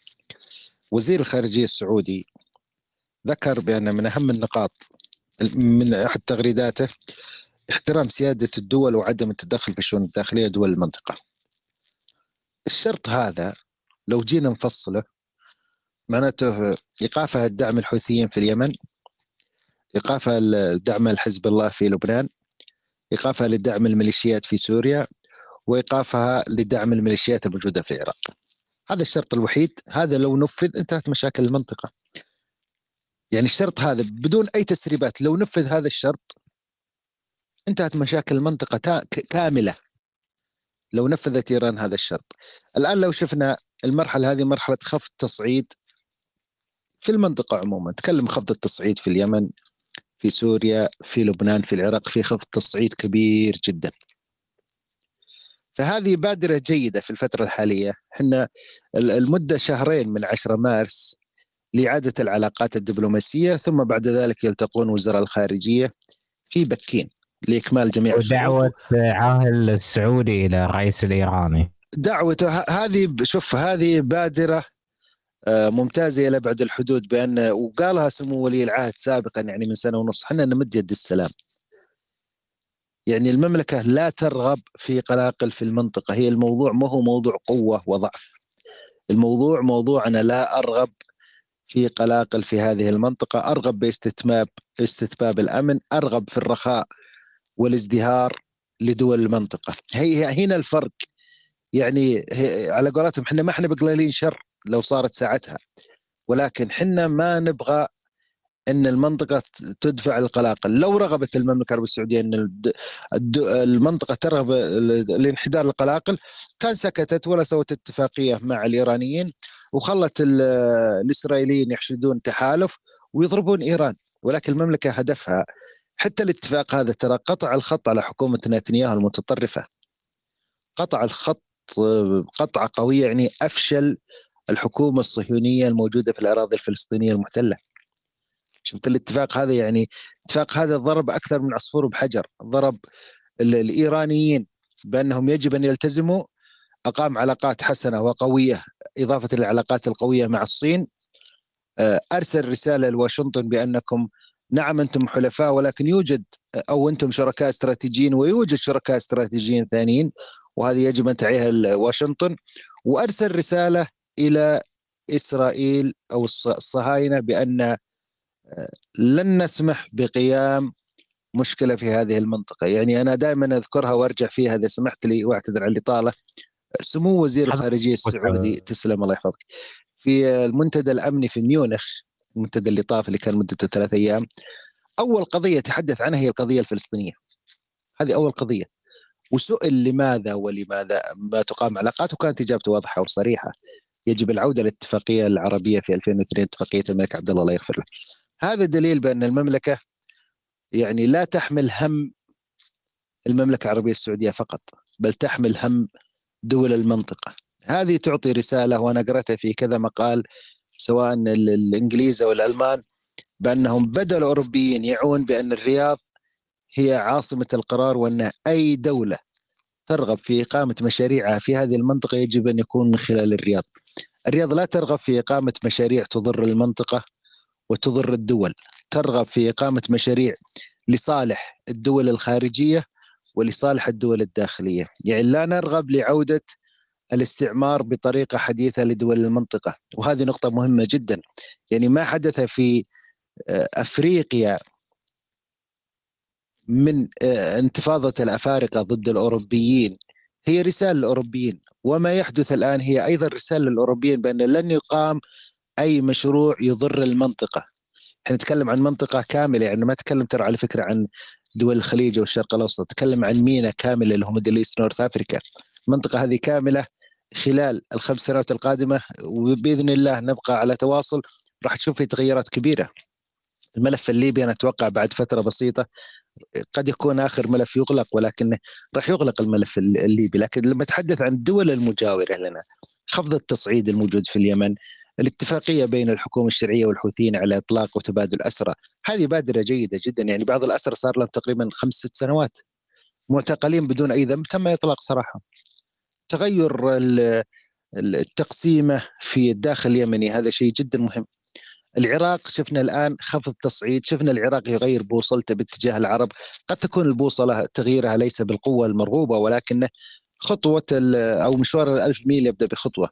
وزير الخارجية السعودي ذكر بأن من أهم النقاط من أحد تغريداته احترام سيادة الدول وعدم التدخل في الشؤون الداخلية دول المنطقة. الشرط هذا لو جينا نفصله معناته ايقافها الدعم الحوثيين في اليمن ايقافها الدعم الحزب الله في لبنان ايقافها لدعم الميليشيات في سوريا وايقافها لدعم الميليشيات الموجودة في العراق. هذا الشرط الوحيد. هذا لو نفذ انتهت مشاكل المنطقة. يعني الشرط هذا بدون أي تسريبات لو نفذ هذا الشرط انتهت مشاكل المنطقة كاملة. نفذت إيران هذا الشرط. الآن لو شفنا المرحلة هذه مرحلة خفض تصعيد في المنطقة عموما. تكلم خفض التصعيد في اليمن في سوريا في لبنان في العراق في خفض تصعيد كبير جدا. فهذه بادرة جيدة في الفترة الحالية. إحنا المدة شهرين من 10 مارس لإعادة العلاقات الدبلوماسية ثم بعد ذلك يلتقون وزراء الخارجية في بكين. لإكمال جميع دعوه عاهل السعودي إلى الرئيس الإيراني. دعوته هذه شوف هذه بادرة آه، ممتازة إلى بعد الحدود بأن وقالها سمو ولي العهد سابقا يعني من سنة ونص. إحنا نمد يد السلام. يعني المملكة لا ترغب في قلاقل في المنطقة. هي الموضوع ما هو موضوع قوة وضعف. الموضوع موضوع أنا لا أرغب في قلاقل في هذه المنطقة. أرغب باستتباب استتباب الأمن. أرغب في الرخاء. والازدهار لدول المنطقة. هي هنا الفرق. يعني على قولتهم إحنا ما إحنا بقليلين شر لو صارت ساعتها. ولكن إحنا ما نبغى إن المنطقة تدفع القلاقل. لو رغبت المملكة العربية السعودية إن المنطقة ترغب لانحدار القلاقل كان سكتت ولا سوت اتفاقية مع الإيرانيين وخلت الإسرائيليين يحشدون تحالف ويضربون إيران. ولكن المملكة هدفها حتى الاتفاق هذا ترى قطع الخط على حكومة نتنياهو المتطرفة. قطع الخط قطعه قويه يعني أفشل الحكومة الصهيونية الموجودة في الأراضي الفلسطينية المحتلة. شفت الاتفاق هذا يعني الاتفاق هذا ضرب أكثر من عصفور بحجر ضرب الإيرانيين بأنهم يجب أن يلتزموا أقام علاقات حسنة وقوية إضافة للعلاقات القوية مع الصين. أرسل رسالة لواشنطن بأنكم نعم أنتم حلفاء ولكن يوجد أو أنتم شركاء استراتيجيين ويوجد شركاء استراتيجيين ثانيين وهذه يجب أن تعيها واشنطن وأرسل رسالة إلى إسرائيل أو الصهاينة بأن آه، لن نسمح بقيام مشكلة في هذه المنطقة، يعني أنا دائما أذكرها وأرجع فيها إذا سمحت لي وأعتذر عن الاطاله. سمو وزير الخارجية السعودي تسلم الله يحفظك. في المنتدى الأمني في ميونخ المنتدى اللي طاف اللي كان مدته ثلاث أيام أول قضية تحدث عنها هي القضية الفلسطينية. هذه أول قضية. وسئل لماذا ولماذا ما تقام علاقات وكانت إجابته واضحة وصريحة. يجب العودة للاتفاقية العربية في 2002 اتفاقية الملك عبد الله الله يغفر له. هذا دليل بأن المملكة يعني لا تحمل هم المملكة العربية السعودية فقط بل تحمل هم دول المنطقة. هذه تعطي رسالة وأنا قرأتها في كذا مقال سواء الإنجليز أو الألمان بأنهم بدأوا الاوروبيين يعون بأن الرياض هي عاصمة القرار وأن أي دولة ترغب في إقامة مشاريعها في هذه المنطقة يجب أن يكون من خلال الرياض. الرياض لا ترغب في إقامة مشاريع تضر المنطقة وتضر الدول، ترغب في إقامة مشاريع لصالح الدول الخارجية ولصالح الدول الداخلية، يعني لا نرغب لعودة الاستعمار بطريقة حديثة لدول المنطقة، وهذه نقطة مهمة جدا. يعني ما حدث في آه، أفريقيا من آه، انتفاضة الأفارقة ضد الأوروبيين. هي رسالة للأوروبيين. وما يحدث الآن هي أيضا رسالة للأوروبيين بأن لن يقام أي مشروع يضر المنطقة. إحنا نتكلم عن منطقة كاملة. يعني ما نتكلم ترى على فكرة عن دول الخليج والشرق الأوسط. نتكلم عن MENA كاملة اللي هم Middle East North Africa. المنطقة هذه كاملة. خلال الخمس سنوات القادمة وبإذن الله نبقى على تواصل راح تشوف في تغيرات كبيرة. الملف الليبي أنا أتوقع بعد فترة بسيطة قد يكون آخر ملف يغلق ولكن راح يغلق الملف الليبي. لكن لما اتحدث عن الدول المجاورة لنا خفض التصعيد الموجود في اليمن الاتفاقية بين الحكومة الشرعية والحوثيين على إطلاق وتبادل أسرى هذه بادرة جيدة جدا. يعني بعض الأسرى صار لهم تقريبا خمس ست سنوات معتقلين بدون أي ذنب تم إطلاق سراحهم تغير التقسيمة في الداخل اليمني هذا شيء جدا مهم. العراق شفنا الآن خفض تصعيد شفنا العراق يغير بوصلته باتجاه العرب. قد تكون البوصلة تغييرها ليس بالقوة المرغوبة ولكن خطوة أو مشوار الألف ميل يبدأ بخطوة.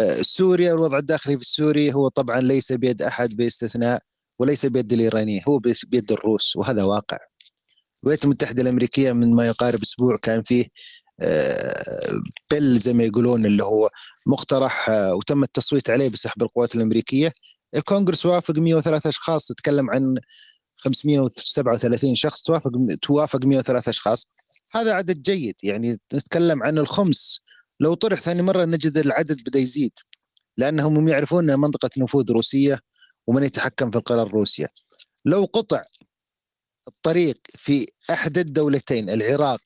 آه، سوريا الوضع الداخلي في السوري هو طبعا ليس بيد أحد باستثناء وليس بيد الإيرانيين هو بيد الروس وهذا واقع. الولايات المتحدة الأمريكية من ما يقارب أسبوع كان فيه بيل زي ما يقولون اللي هو مقترح آه، وتم التصويت عليه بسحب القوات الأمريكية. الكونغرس وافق 103 أشخاص تتكلم عن 537 شخص توافق توافق 103 أشخاص. هذا عدد جيد يعني نتكلم عن الخمس. لو طرح ثاني مرة نجد العدد بدأ يزيد لأنهم هم يعرفون إنها منطقة نفوذ روسية ومن يتحكم في القرار روسيا. لو قطع الطريق في أحد الدولتين العراق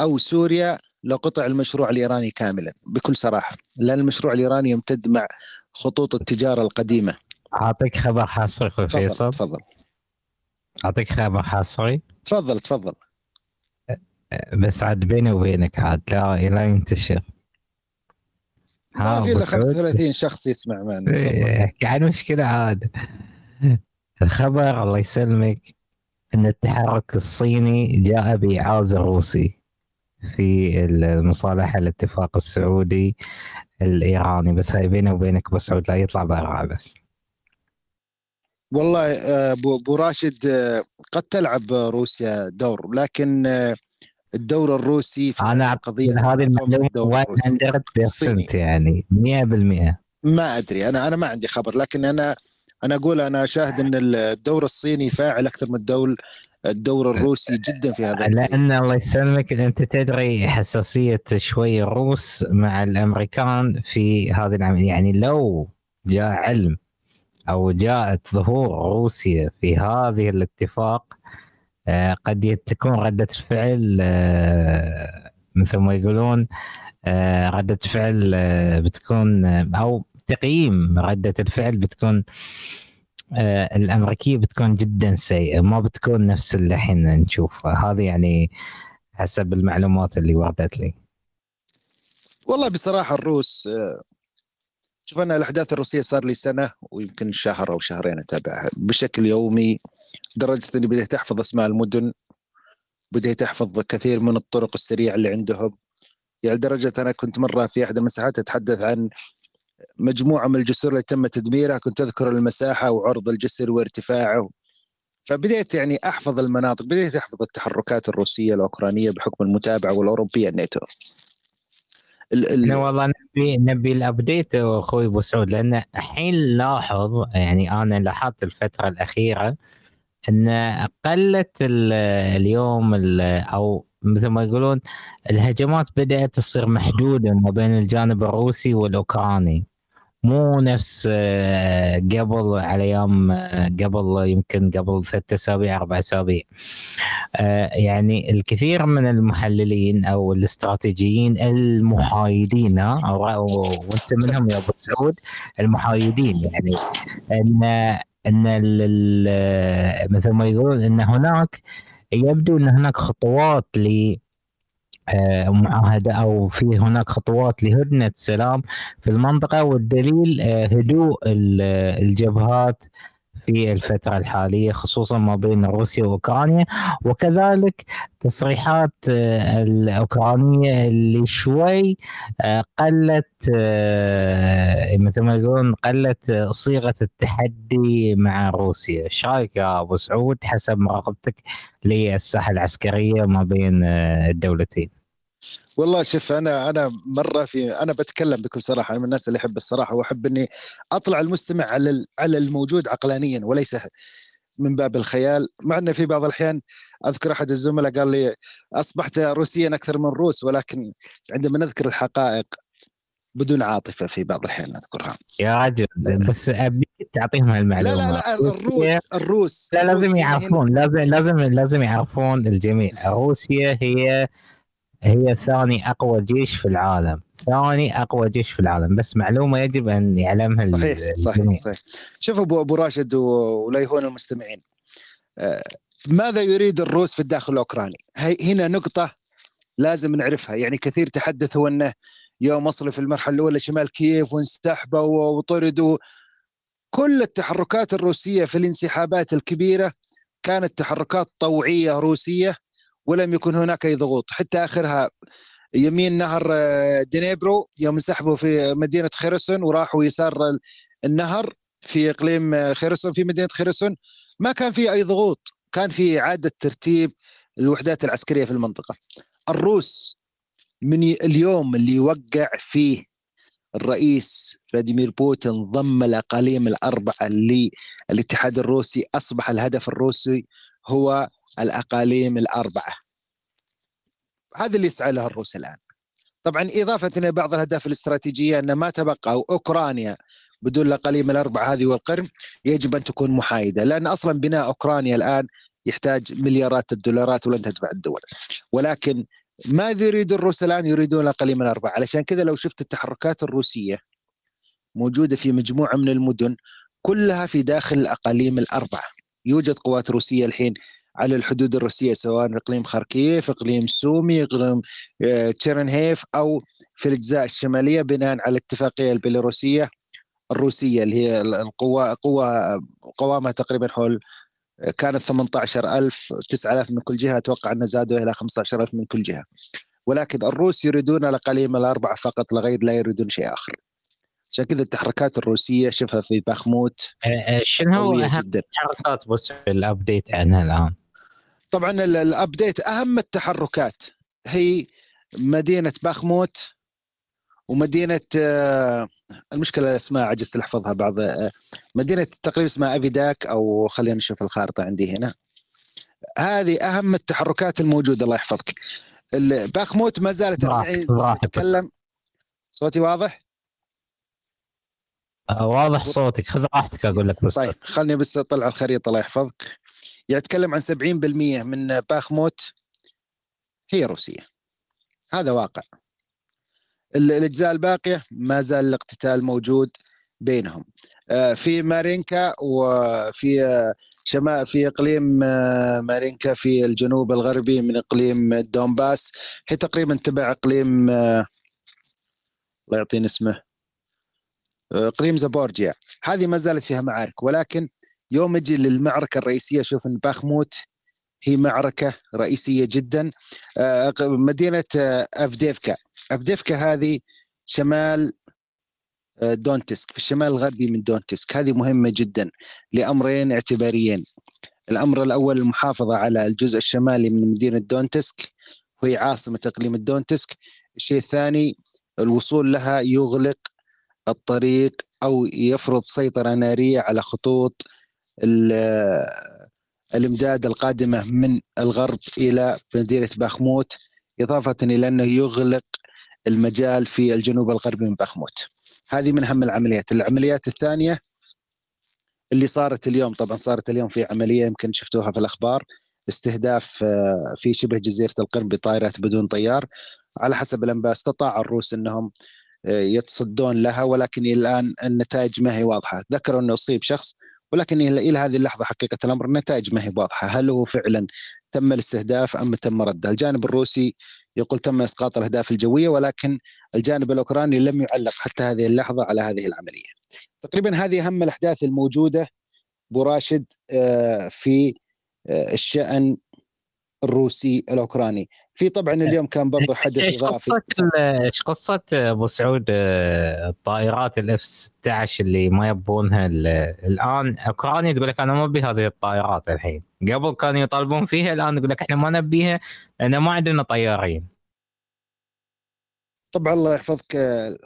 أو سوريا لقطع المشروع الإيراني كاملا بكل صراحة. لأن المشروع الإيراني يمتد مع خطوط التجارة القديمة. أعطيك خبر حصري أخوي فيصل. تفضل. أعطيك خبر حصري. تفضل تفضل. بس عاد بيني وبينك عاد لا لا ينتشر. ما في إلا 35 شخص يسمع معنا احكي عن مشكلة عاد. الخبر الله يسلمك إن التحرك الصيني جاء بإعاز روسي في المصالحة الاتفاق السعودي الإيراني بس هاي بيني وبينك ابو سعود لا يطلع برا بس. والله آه، أبو راشد آه، قد تلعب روسيا دور لكن آه، الدور الروسي في أنا قضيه هذه المعلومة 100% يعني؟ 100% ما أدري أنا أنا ما عندي خبر لكن أنا أنا أقول أنا شاهد إن الدور الصيني فاعل أكثر من الدور الدور الروسي جدا في هذا لأن الله يسلمك أنت تدري حساسية شوي الروس مع الأمريكان في هذه العملية يعني لو جاء علم أو جاءت ظهور روسيا في هذه الاتفاق آه، قد تكون ردة الفعل آه، مثل ما يقولون آه، ردة فعل بتكون أو تقييم ردة الفعل بتكون الأمريكية بتكون جدا سيئة ما بتكون نفس اللي الحين نشوفها هذه يعني حسب المعلومات اللي وردت لي. والله بصراحة الروس شوف أنا الأحداث الروسية صار لي سنة ويمكن شهر أو شهرين أتابعها. بشكل يومي لدرجه أني بديت أحفظ أسماء المدن بديت أحفظ كثير من الطرق السريعة اللي عندهم. يعني لدرجة أنا كنت مرة في أحد المساحات أتحدث عن مجموعة من الجسور اللي تم تدميرها كنت أذكر المساحة وعرض الجسر وارتفاعه. فبديت يعني أحفظ المناطق بديت أحفظ التحركات الروسية الأوكرانية بحكم المتابعة والأوروبية الناتو. ال ال والله نبي نبي الأبديت أخوي أبو سعود لأن الحين لاحظ يعني أنا لاحظت الفترة الأخيرة أن قلت اليوم أو مثل ما يقولون الهجمات بدأت تصير محدودة ما بين الجانب الروسي والأوكراني. مو نفس آه، قبل على أيام آه، قبل يمكن قبل ثلاث أسابيع أربع أسابيع. آه، يعني الكثير من المحللين أو الاستراتيجيين المحايدين وأنت منهم يا أبو سعود المحايدين يعني إن إن مثل ما يقولون إن هناك يبدو إن هناك خطوات ل معاهدة أو في هناك خطوات لهدنة سلام في المنطقة والدليل آه، هدوء الجبهات في الفترة الحالية خصوصا ما بين روسيا وأوكرانيا. وكذلك تصريحات آه، الأوكرانية اللي شوي قلت مثل ما يقولون قلت صيغة التحدي مع روسيا. إيش رأيك يا أبو سعود؟ حسب مراقبتك للساحة العسكرية ما بين الدولتين. والله شوف أنا أنا مرة في أنا بتكلم بكل صراحة أنا من الناس اللي احب الصراحة وأحب إني أطلع المستمع على على الموجود عقلانيا وليس من باب الخيال. مع إنه في بعض الأحيان أذكر أحد الزملاء قال لي أصبحت روسيا أكثر من روس ولكن عندما نذكر الحقائق بدون عاطفة في بعض الأحيان نذكرها. يا رجل بس ابيك تعطيهم هالمعلومة. لا لا لا الروس الروس لا لازم يعرفون لازم لازم لازم يعرفون الجميع. روسيا هي هي ثاني أقوى جيش في العالم. ثاني أقوى جيش في العالم. بس معلومة يجب أن يعلمها صحيح صحيح صحيح. شوف ابو أبو راشد ولا يهون المستمعين. آه، ماذا يريد الروس في الداخل الأوكراني؟ هنا نقطة لازم نعرفها. يعني كثير تحدثوا أنه يوم وصلوا في المرحلة الأولى شمال كييف وانسحبوا وطردوا. كل التحركات الروسية في الانسحابات الكبيرة كانت تحركات طوعية روسية. ولم يكن هناك أي ضغوط. حتى آخرها يمين نهر آه، دنيبرو يوم انسحبوا في مدينة خيرسون وراحوا يسار النهر في إقليم آه، خيرسون في مدينة خيرسون. ما كان في أي ضغوط. كان في إعادة ترتيب الوحدات العسكرية في المنطقة. الروس من اليوم اللي وقع فيه الرئيس فلاديمير بوتين ضم الأقاليم الأربعة للاتحاد الروسي أصبح الهدف الروسي هو الأقاليم الأربعة. هذا اللي يسعى له الروس الآن. طبعا اضافه إلى بعض الأهداف الاستراتيجية أن ما تبقى أوكرانيا بدون الأقاليم الأربعة هذه والقرم يجب أن تكون محايدة لأن أصلا بناء أوكرانيا الآن يحتاج مليارات الدولارات ولن تدفع الدول. ولكن ماذا يريد الروس الآن؟ يريدون الأقاليم الأربعة. علشان كذا لو شفت التحركات الروسية موجودة في مجموعة من المدن كلها في داخل الأقاليم الأربعة. يوجد قوات روسية الحين على الحدود الروسية سواء إقليم خاركيف، إقليم سومي، إقليم آه، تشيرنهيف أو في الأجزاء الشمالية بناء على الاتفاقية البيلاروسية الروسية اللي هي القوة قوة قوامها تقريبا حول آه، كانت 18000 9000 من كل جهة أتوقع ان زادوا إلى 15000 من كل جهة. ولكن الروس يريدون الاقاليم الأربعة فقط لا غير لا يريدون شيء آخر. عشان كذا التحركات الروسية شوفها في باخموت شنو أهم التحركات بس الابديت عنها الآن؟ طبعا الابديت أهم التحركات. هي مدينة باخموت ومدينة آه، المشكلة الاسماء عجزت احفظها بعض آه، مدينة تقريبا اسمها أفيداك أو خلينا نشوف الخارطة عندي هنا. هذه أهم التحركات الموجودة الله يحفظك. باخموت ما زالت. تتكلم. صوتي واضح؟ آه، واضح صوتك. خذ راحتك أقول لك بس. طيب خلني بس أطلع الخريطة الله يحفظك. يعني يتكلم عن 70% من باخموت هي روسية. هذا واقع. ال- الأجزاء الباقية ما زال الاقتتال موجود بينهم. آه، في مارينكا وفي آه، شمال في إقليم آه، مارينكا في الجنوب الغربي من إقليم دونباس هي تقريبا تبع إقليم الله يعطيني اسمه إقليم زابوروجيا. هذه ما زالت فيها معارك ولكن يوم يجي للمعركة الرئيسية شوف إن باخموت هي معركة رئيسية جدا. آه، مدينة آه، أفديفكا. أفديفكا هذه شمال آه، دونتسك. في الشمال الغربي من دونتسك. هذه مهمة جدا لأمرين اعتباريين. الأمر الأول المحافظة على الجزء الشمالي من مدينة دونتسك وهي عاصمة إقليم الدونتسك الشيء الثاني الوصول لها يغلق الطريق أو يفرض سيطرة نارية على خطوط الإمداد القادمة من الغرب إلى مدينة باخموت إضافة إلى أنه يغلق المجال في الجنوب الغربي من باخموت. هذه من أهم العمليات، العمليات الثانية اللي صارت اليوم طبعا صارت اليوم في عملية يمكن شفتوها في الأخبار استهداف آه، في شبه جزيرة القرم بطائرات بدون طيار. على حسب الأنباء استطاع الروس أنهم آه، يتصدون لها ولكن الآن النتائج ما هي واضحة، ذكروا أنه أصيب شخص ولكن إلى هذه اللحظة حقيقة الأمر النتائج ما هي واضحة، هل هو فعلا تم الاستهداف أم تم رده؟ الجانب الروسي يقول تم إسقاط الأهداف الجوية ولكن الجانب الأوكراني لم يعلق حتى هذه اللحظة على هذه العملية. تقريبا هذه أهم الأحداث الموجودة براشد آه، في آه، الشأن الروسي الأوكراني. في طبعا اليوم كان برضو حدث إيش قصة إيش قصة أبو سعود آه، الطائرات الاف 16 اللي ما يبونها ال- الآن؟ أوكرانيا تقول لك أنا ما أبي هذه الطائرات الحين. قبل كانوا يطالبون فيها الآن يقول لك إحنا ما نبيها لأن ما عندنا طيارين. طبعا الله يحفظك آه،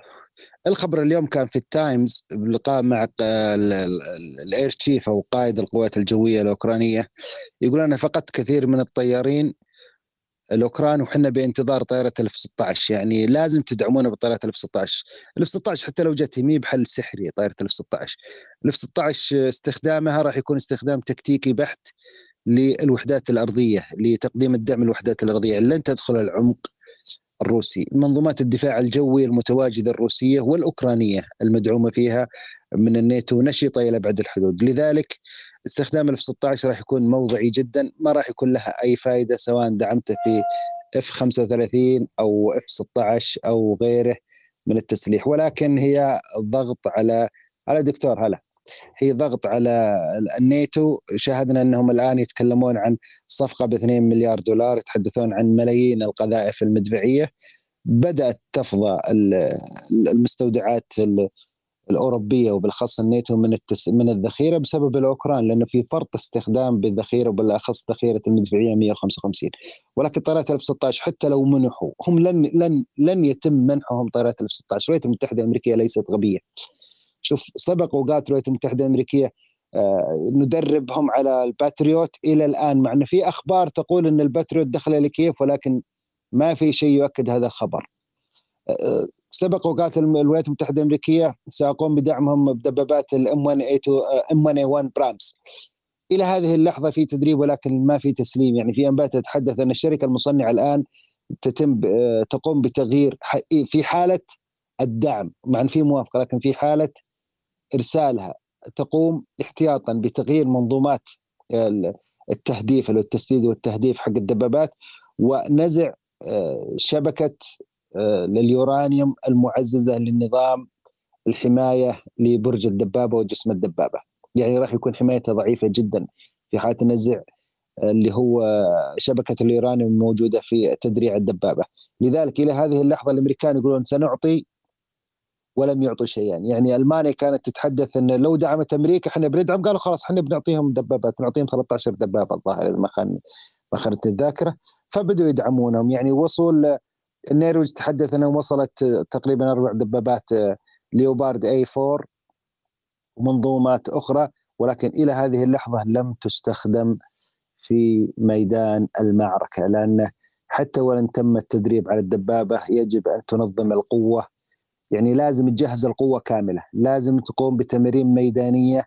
الخبر اليوم كان في التايمز بلقاء مع ال- ال- ال- ال air chief أو قائد القوات الجوية الأوكرانية. يقول أنا فقدت كثير من الطيارين الأوكران وحنا بانتظار طائره ال F 16 يعني لازم تدعمونا بطائره ال F 16 ال F 16 حتى لو جت هي بحل سحري طائره ال F 16 ال F 16 استخدامها راح يكون استخدام تكتيكي بحت للوحدات الأرضية لتقديم الدعم للوحدات الأرضية. لن تدخل العمق الروسي منظومات الدفاع الجوي المتواجدة الروسية والأوكرانية المدعومة فيها من الناتو نشطة إلى ابعد الحدود. لذلك استخدام ال F 16 راح يكون موضعي جدا ما راح يكون لها أي فائده سواء دعمته في F 35 أو F 16 أو غيره من التسليح ولكن هي ضغط على على دكتور هلا. هي ضغط على الناتو. شاهدنا أنهم الآن يتكلمون عن صفقة ب 2 مليار دولار يتحدثون عن ملايين القذائف المدفعية. بدأت تفضى ال- المستودعات ال- الأوروبية وبالأخص الناتو من التس... من الذخيرة بسبب الأوكران لأنه في فرط استخدام بالذخيرة وبالأخص ذخيرة المدفعية 155 ولكن طائرات ال F 16 حتى لو منحوا هم لن لن لن يتم منحهم طائرات ال F 16 الولايات المتحدة الأمريكية ليست غبية. شوف سبق وقالت الولايات المتحدة الأمريكية آه، ندربهم على الباتريوت إلى الآن مع إنه في أخبار تقول إن الباتريوت دخل لكييف ولكن ما في شيء يؤكد هذا الخبر. آه، سبق وقالت الولايات المتحدة الأمريكية ساقوم بدعمهم بدبابات ال M1 أبرامز إلى هذه اللحظة في تدريب ولكن ما في تسليم. يعني في أنباء تتحدث أن الشركة المصنعة الآن تتم آه، تقوم بتغيير في حالة الدعم. مع إن في موافقة لكن في حالة ارسالها تقوم احتياطا بتغيير منظومات ال- التهديف هو التسديد والتهديف حق الدبابات ونزع آه، شبكة آه، لليورانيوم المعززة للنظام الحماية لبرج الدبابة وجسم الدبابة. يعني راح يكون حمايتها ضعيفة جدا في حالة نزع آه، اللي هو شبكة اليورانيوم الموجودة في تدريع الدبابة. لذلك إلى هذه اللحظة الأمريكان يقولون سنعطي ولم يعطوا شيئا. يعني ألمانيا كانت تتحدث إن لو دعمت أمريكا إحنا بندعم قالوا خلاص إحنا بنعطيهم دبابات بنعطيهم 13 دبابة الظاهر اذا ما خان ما خانت الذاكرة فبدوا يدعمونهم. يعني وصول النرويج تحدث إنه وصلت تقريبا أربع دبابات ليوبارد اي 4 ومنظومات أخرى ولكن إلى هذه اللحظة لم تستخدم في ميدان المعركة لأنه حتى وان تم التدريب على الدبابة يجب أن تنظم القوة يعني لازم تجهز القوة كاملة، لازم تقوم بتمارين ميدانية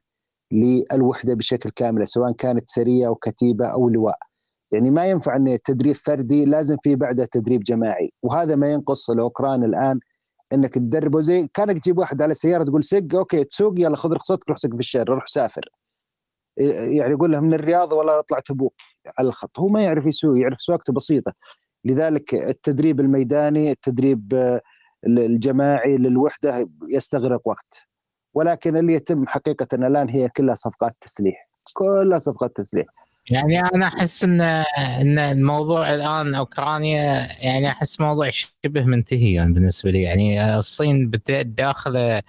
للوحدة بشكل كامل سواء كانت سريه أو كتيبة أو لواء. يعني ما ينفع إن التدريب فردي لازم في بعده تدريب جماعي وهذا ما ينقص الاوكران الآن إنك تدربه زي كانك تجيب واحد على سياره تقول سق okay تسوق يلا خذ رخصتك روح سق في الشارع روح سافر. يعني يقول له من الرياض ولا أطلع تبوك على الخط. هو ما يعرف يسوق يعرف سواقته بسيطة. لذلك التدريب الميداني التدريب الجماعي للوحدة يستغرق وقت. ولكن اللي يتم حقيقة الآن هي كلها صفقات تسليح. كلها صفقات تسليح. يعني أنا أحس ان إن الموضوع الآن أوكرانيا يعني أحس موضوع شبه منتهي يعني بالنسبة لي. يعني الصين داخلة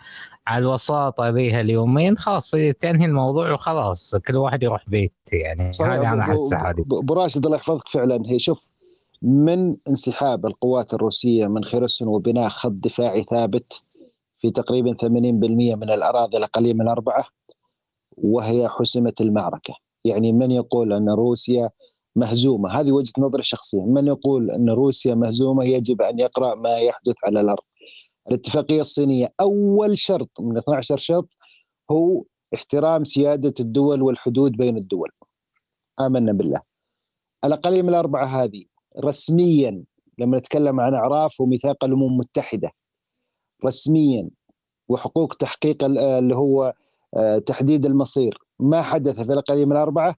على الوساطة ذي اليومين خلاص تنهي الموضوع وخلاص كل واحد يروح بيته يعني. هذه أنا أحسها هذه. أبو راشد الله يحفظك فعلا. هي شوف من انسحاب القوات الروسية من خيرسون وبناء خط دفاعي ثابت في تقريبا 80% من الأراضي الاقليه من أربعة وهي حسمت المعركة. يعني من يقول أن روسيا مهزومة؟ هذه وجهة نظري الشخصيه من يقول أن روسيا مهزومة؟ يجب أن يقرأ ما يحدث على الأرض. الاتفاقية الصينية أول شرط من 12 شرط هو احترام سيادة الدول والحدود بين الدول. آمنا بالله. الاقليه من الأربعة هذه رسميا لما نتكلم عن أعراف وميثاق الأمم المتحدة. رسميا وحقوق تحقيق اللي هو آه، تحديد المصير. ما حدث في الاقاليم الأربعة.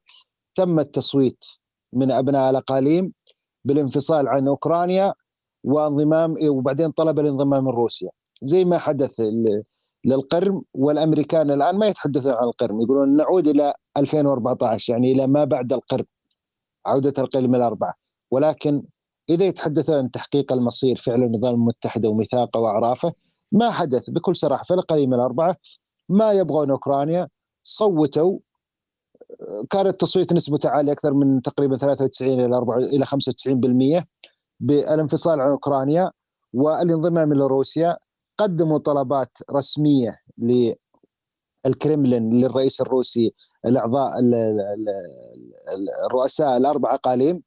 تم التصويت من أبناء الأقاليم بالانفصال عن أوكرانيا وانضمام وبعدين طلب الانضمام من روسيا. زي ما حدث للقرم والأمريكان الآن. ما يتحدثون عن القرم. يقولون نعود إلى 2014 يعني إلى ما بعد القرم عودة الاقاليم الأربعة. ولكن إذا يتحدثون عن تحقيق المصير فعل النظام المتحد وميثاقه وأعرافه ما حدث. بكل صراحة في الاقاليم الأربعة ما يبغون أوكرانيا. صوتوا. كان التصويت نسبته عالية أكثر من تقريبا 93 إلى 4 إلى 95% بالانفصال عن أوكرانيا. والانضمام إلى روسيا قدموا طلبات رسمية للكرملين للرئيس الروسي الاعضاء الرؤساء الاربع اقاليم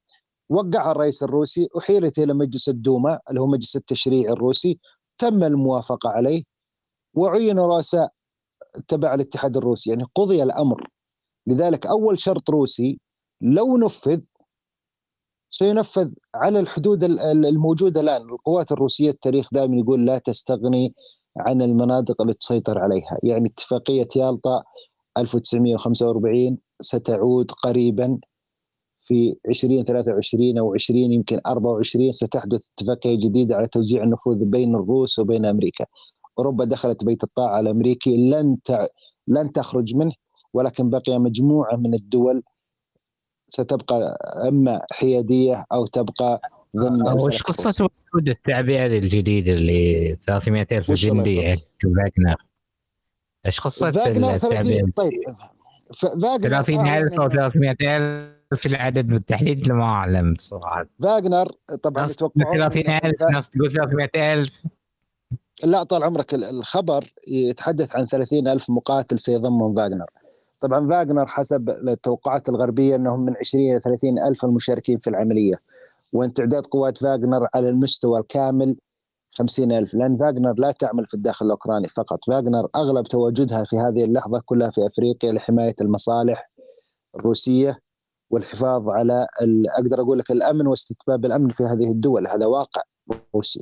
وقع الرئيس الروسي أحيلت إلى مجلس الدوما اللي هو مجلس التشريع الروسي تم الموافقة عليه وعين رؤساء تبع الاتحاد الروسي يعني قضي الأمر. لذلك أول شرط روسي لو نفذ سينفذ على الحدود الموجوده الآن. القوات الروسية التاريخ دائما يقول لا تستغني عن المناطق اللي تسيطر عليها. يعني اتفاقية يالطا 1945 ستعود قريبا في 2023 أو 20 يمكن 24 ستحدث اتفاقية جديدة على توزيع النفوذ بين الروس وبين أمريكا. أوروبا دخلت بيت الطاعة الأمريكي لن لن تخرج منه ولكن بقي مجموعة من الدول ستبقى أما حيادية أو تبقى ضمن وش قصة وجود التعبئة الجديده اللي 300 ألف جندي فاجنر إيش قصة التعبئة؟ طيب فاجنر 30000 أو 300000 العدد بالتحديد ما أعلم صراحة. فاجنر طبعا 30000 ناس تقول 300000 لا طال عمرك الخبر يتحدث عن 30 ألف مقاتل سيضمهم فاغنر. طبعا فاغنر حسب التوقعات الغربية أنهم من 20 إلى 30 ألف المشاركين في العملية وإن تعداد قوات فاغنر على المستوى الكامل 50 ألف. لأن فاغنر لا تعمل في الداخل الأوكراني فقط. فاغنر أغلب تواجدها في هذه اللحظة كلها في أفريقيا لحماية المصالح الروسية. والحفاظ على أقدر أقول لك الأمن واستتباب الأمن في هذه الدول. هذا واقع روسي.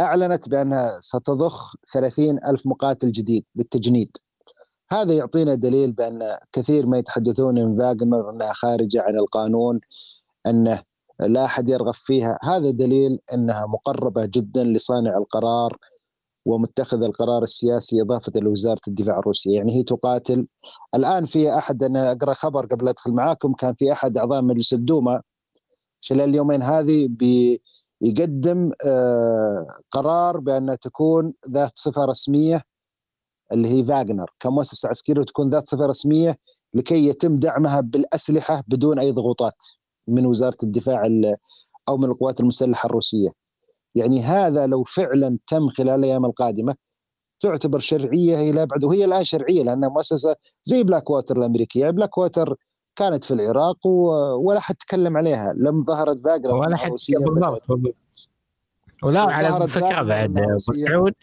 أعلنت بأنها ستضخ 30 ألف مقاتل جديد للتجنيد هذا يعطينا دليل بأن كثير ما يتحدثون من فاغنر أنها خارجة عن القانون أنه لا أحد يرغب فيها. هذا دليل أنها مقربة جدا لصانع القرار ومتخذ القرار السياسي إضافة لوزارة الدفاع الروسية. يعني هي تقاتل. الآن في أحد أنا أقرأ خبر قبل أدخل معاكم كان في أحد أعضاء مجلس الدوما خلال اليومين هذه يقدم آه، قرار بأن تكون ذات صفة رسمية اللي هي فاغنر كمؤسسة عسكرية وتكون ذات صفة رسمية لكي يتم دعمها بالأسلحة بدون أي ضغوطات من وزارة الدفاع أو من القوات المسلحة الروسية. يعني هذا لو فعلا تم خلال الأيام القادمة تعتبر شرعية إلى ابعد وهي الآن شرعية لأنها مؤسسة زي بلاك ووتر الأمريكية، بلاك ووتر كانت في العراق و... ولا حد تكلم عليها لم ظهرت باقرة ولا حد بالضبط ولا على فكرة بعد أبو سعود.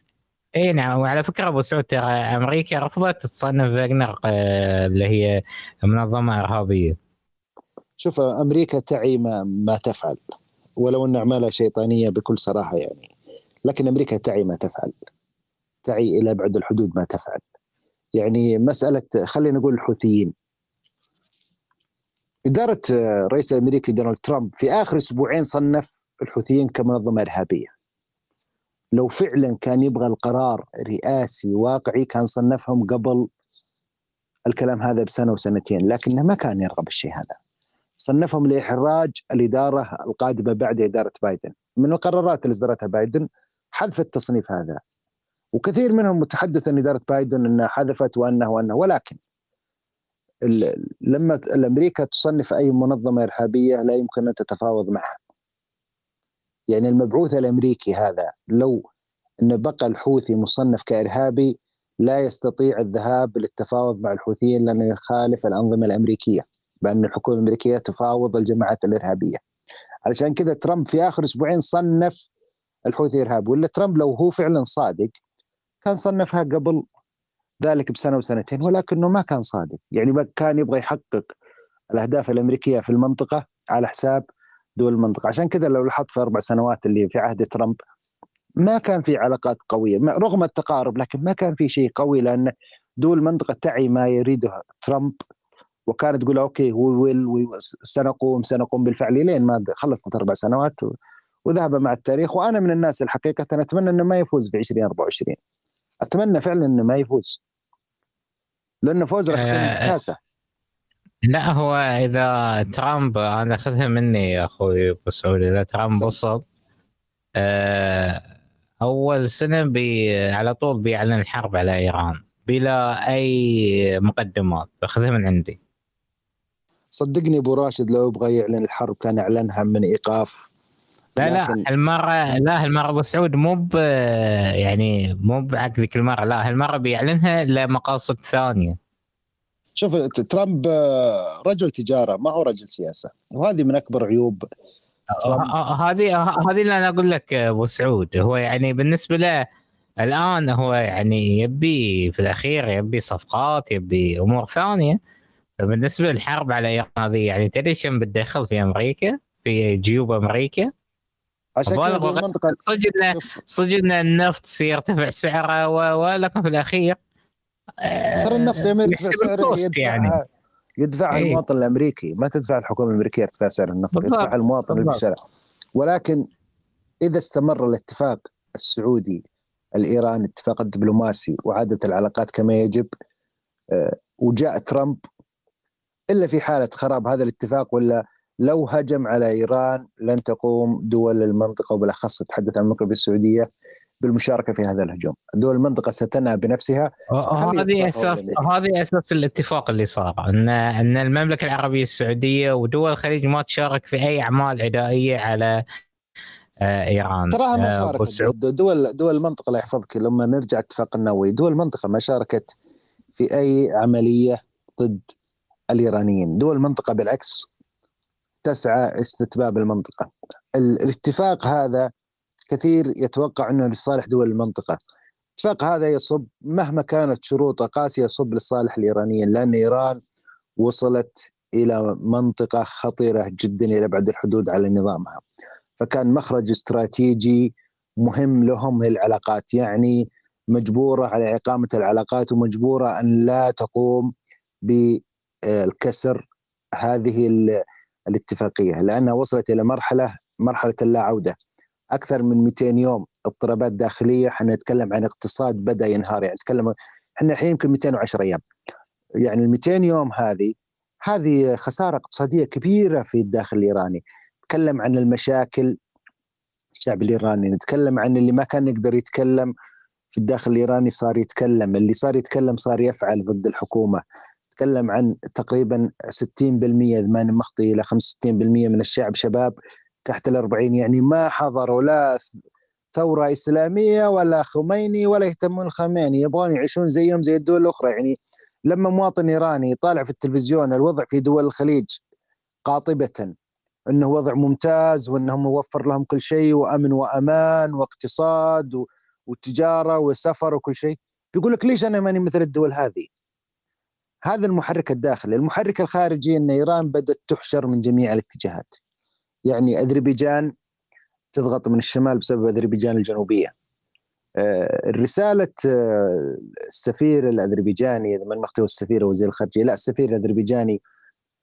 إي نعم وعلى فكرة أبو سعود ترى أمريكا رفضت تصنف فاجنر آه، اللي هي منظمة إرهابية. شوف أمريكا تعي ما, ما تفعل. ولو أن اعمالها شيطانية بكل صراحة يعني. لكن أمريكا تعي ما تفعل. تعي إلى ابعد الحدود ما تفعل. يعني مسألة خلينا نقول الحوثيين. إدارة الرئيس الأمريكي دونالد ترامب في آخر أسبوعين صنف الحوثيين كمنظمة إرهابية. لو فعلا كان يبغى القرار رئاسي واقعي كان صنفهم قبل الكلام هذا بسنة وسنتين لكنه ما كان يرغب الشيء هذا. صنفهم لإحراج الإدارة القادمة بعد إدارة بايدن. من القرارات اللي اصدرتها بايدن حذف التصنيف هذا. وكثير منهم متحدث عن إدارة بايدن أنها حذفت وأنه وأنه ولكن لما الامريكا تصنف أي منظمة إرهابية لا يمكن أن تتفاوض معها. يعني المبعوث الأمريكي هذا لو إن بقى الحوثي مصنف كإرهابي لا يستطيع الذهاب للتفاوض مع الحوثيين لأنه يخالف الأنظمة الأمريكية. بأن الحكومة الأمريكية تفاوض الجماعات الإرهابية. علشان كذا ترامب في آخر أسبوعين صنف الحوثي ارهابي ولا ترامب لو هو فعلا صادق كان صنفها قبل ذلك بسنة وسنتين ولكنه ما كان صادق. يعني ما كان يبغى يحقق الأهداف الأمريكية في المنطقة على حساب دول المنطقة. عشان كذا لو لاحظت في أربع سنوات اللي في عهد ترامب ما كان في علاقات قوية رغم التقارب لكن ما كان في شيء قوي لأن دول المنطقة تعي ما يريده ترامب. وكانت تقول okay we'll سنقوم سنقوم بالفعل لين ما خلصت أربع سنوات وذهب مع التاريخ. وأنا من الناس الحقيقة أتمنى إنه ما يفوز في 2024 أتمنى فعلا إنه ما يفوز. لأنه فوز راح يكون كارثة آه، لا هو إذا ترامب أنا خذها مني يا أخوي أبو سعود إذا ترامب وصل آه، أول سنة بي على طول بيعلن الحرب على إيران بلا أي مقدمات. خذها من عندي. صدقني أبو راشد لو يبغى يعلن الحرب كان اعلنها من إيقاف. لا لا المرة لا هالمرة أبو سعود مو ب يعني مو بعك ذيك المرة لا هالمرة بيعلنها لمقاصد ثانية. شوف ترامب رجل تجارة ما هو رجل سياسة وهذه من أكبر عيوب هذه هذه اللي أنا أقول لك أبو سعود هو يعني بالنسبة له الآن هو يعني يبي في الأخير يبي صفقات يبي أمور ثانية. بالنسبة للحرب على إيران هذه يعني تدري كم بتدخل في أمريكا؟ في جيوب أمريكا؟ عشان كذا المنطقة صدق صدق النفط يرتفع سعره ولكن في الأخير ترى النفط يا يرتفع سعره يدفعها يعني. يدفعها أيه. المواطن الأمريكي. ما تدفع الحكومة الأمريكية ارتفاع سعر النفط يدفعها المواطن اللي بالشارع ولكن إذا استمر الاتفاق السعودي الايراني اتفاق الدبلوماسي وعادت العلاقات كما يجب آه، وجاء ترامب إلا في حالة خراب هذا الاتفاق ولا لو هجم على إيران لن تقوم دول المنطقة وبالأخص اتحدث عن المغرب السعودية بالمشاركة في هذا الهجوم، دول المنطقة ستنهى بنفسها. هذه أساس هذه أساس الاتفاق اللي صار ان أن المملكة العربية السعودية ودول الخليج ما تشارك في أي أعمال عدائية على آه، إيران. تراها ما آه، شاركت دول دول المنطقة الله يحفظك لما نرجع اتفاق النووي دول المنطقة ما شاركت في أي عملية ضد الإيرانيين، دول المنطقة بالعكس تسعى استتباب المنطقة. الاتفاق هذا كثير يتوقع أنه لصالح دول المنطقة. الاتفاق هذا يصب مهما كانت شروطه قاسية يصب لصالح الإيرانيين لأن إيران وصلت إلى منطقة خطيرة جدا إلى بعد الحدود على نظامها. فكان مخرج استراتيجي مهم لهم العلاقات يعني مجبورة على إقامة العلاقات ومجبورة أن لا تقوم بالكسر هذه الاتفاقية. لأنها وصلت إلى مرحلة مرحلة اللا عوده أكثر من 200 يوم اضطرابات داخلية. إحنا نتكلم عن اقتصاد بدأ ينهار. يعني نتكلم إحنا الحين يمكن 210 أيام. يعني ال 200 يوم هذه هذه خسارة اقتصادية كبيرة في الداخل الإيراني. نتكلم عن المشاكل الشعب الإيراني. نتكلم عن اللي ما كان يقدر يتكلم في الداخل الإيراني صار يتكلم. اللي صار يتكلم صار يفعل ضد الحكومة. نتكلم عن تقريبا 60% اذا ماني مخطي إلى 65% من الشعب شباب تحت ال 40 يعني ما حضروا لا ثورة إسلامية ولا خميني ولا يهتمون الخميني يبغون يعيشون زيهم زي الدول الأخرى. يعني لما مواطن إيراني يطالع في التلفزيون الوضع في دول الخليج قاطبة إنه وضع ممتاز وانهم موفر لهم كل شيء وأمن وأمان واقتصاد و- وتجارة وسفر وكل شيء. بيقول لك ليش أنا ماني مثل الدول هذه؟ هذا المحرك الداخلي. المحرك الخارجي إن إيران بدأت تحشر من جميع الاتجاهات. يعني أذربيجان تضغط من الشمال بسبب أذربيجان الجنوبية. آه، رساله آه، السفير الأذربيجاني إذا ما مختوى السفير وزير الخارجية لا السفير الأذربيجاني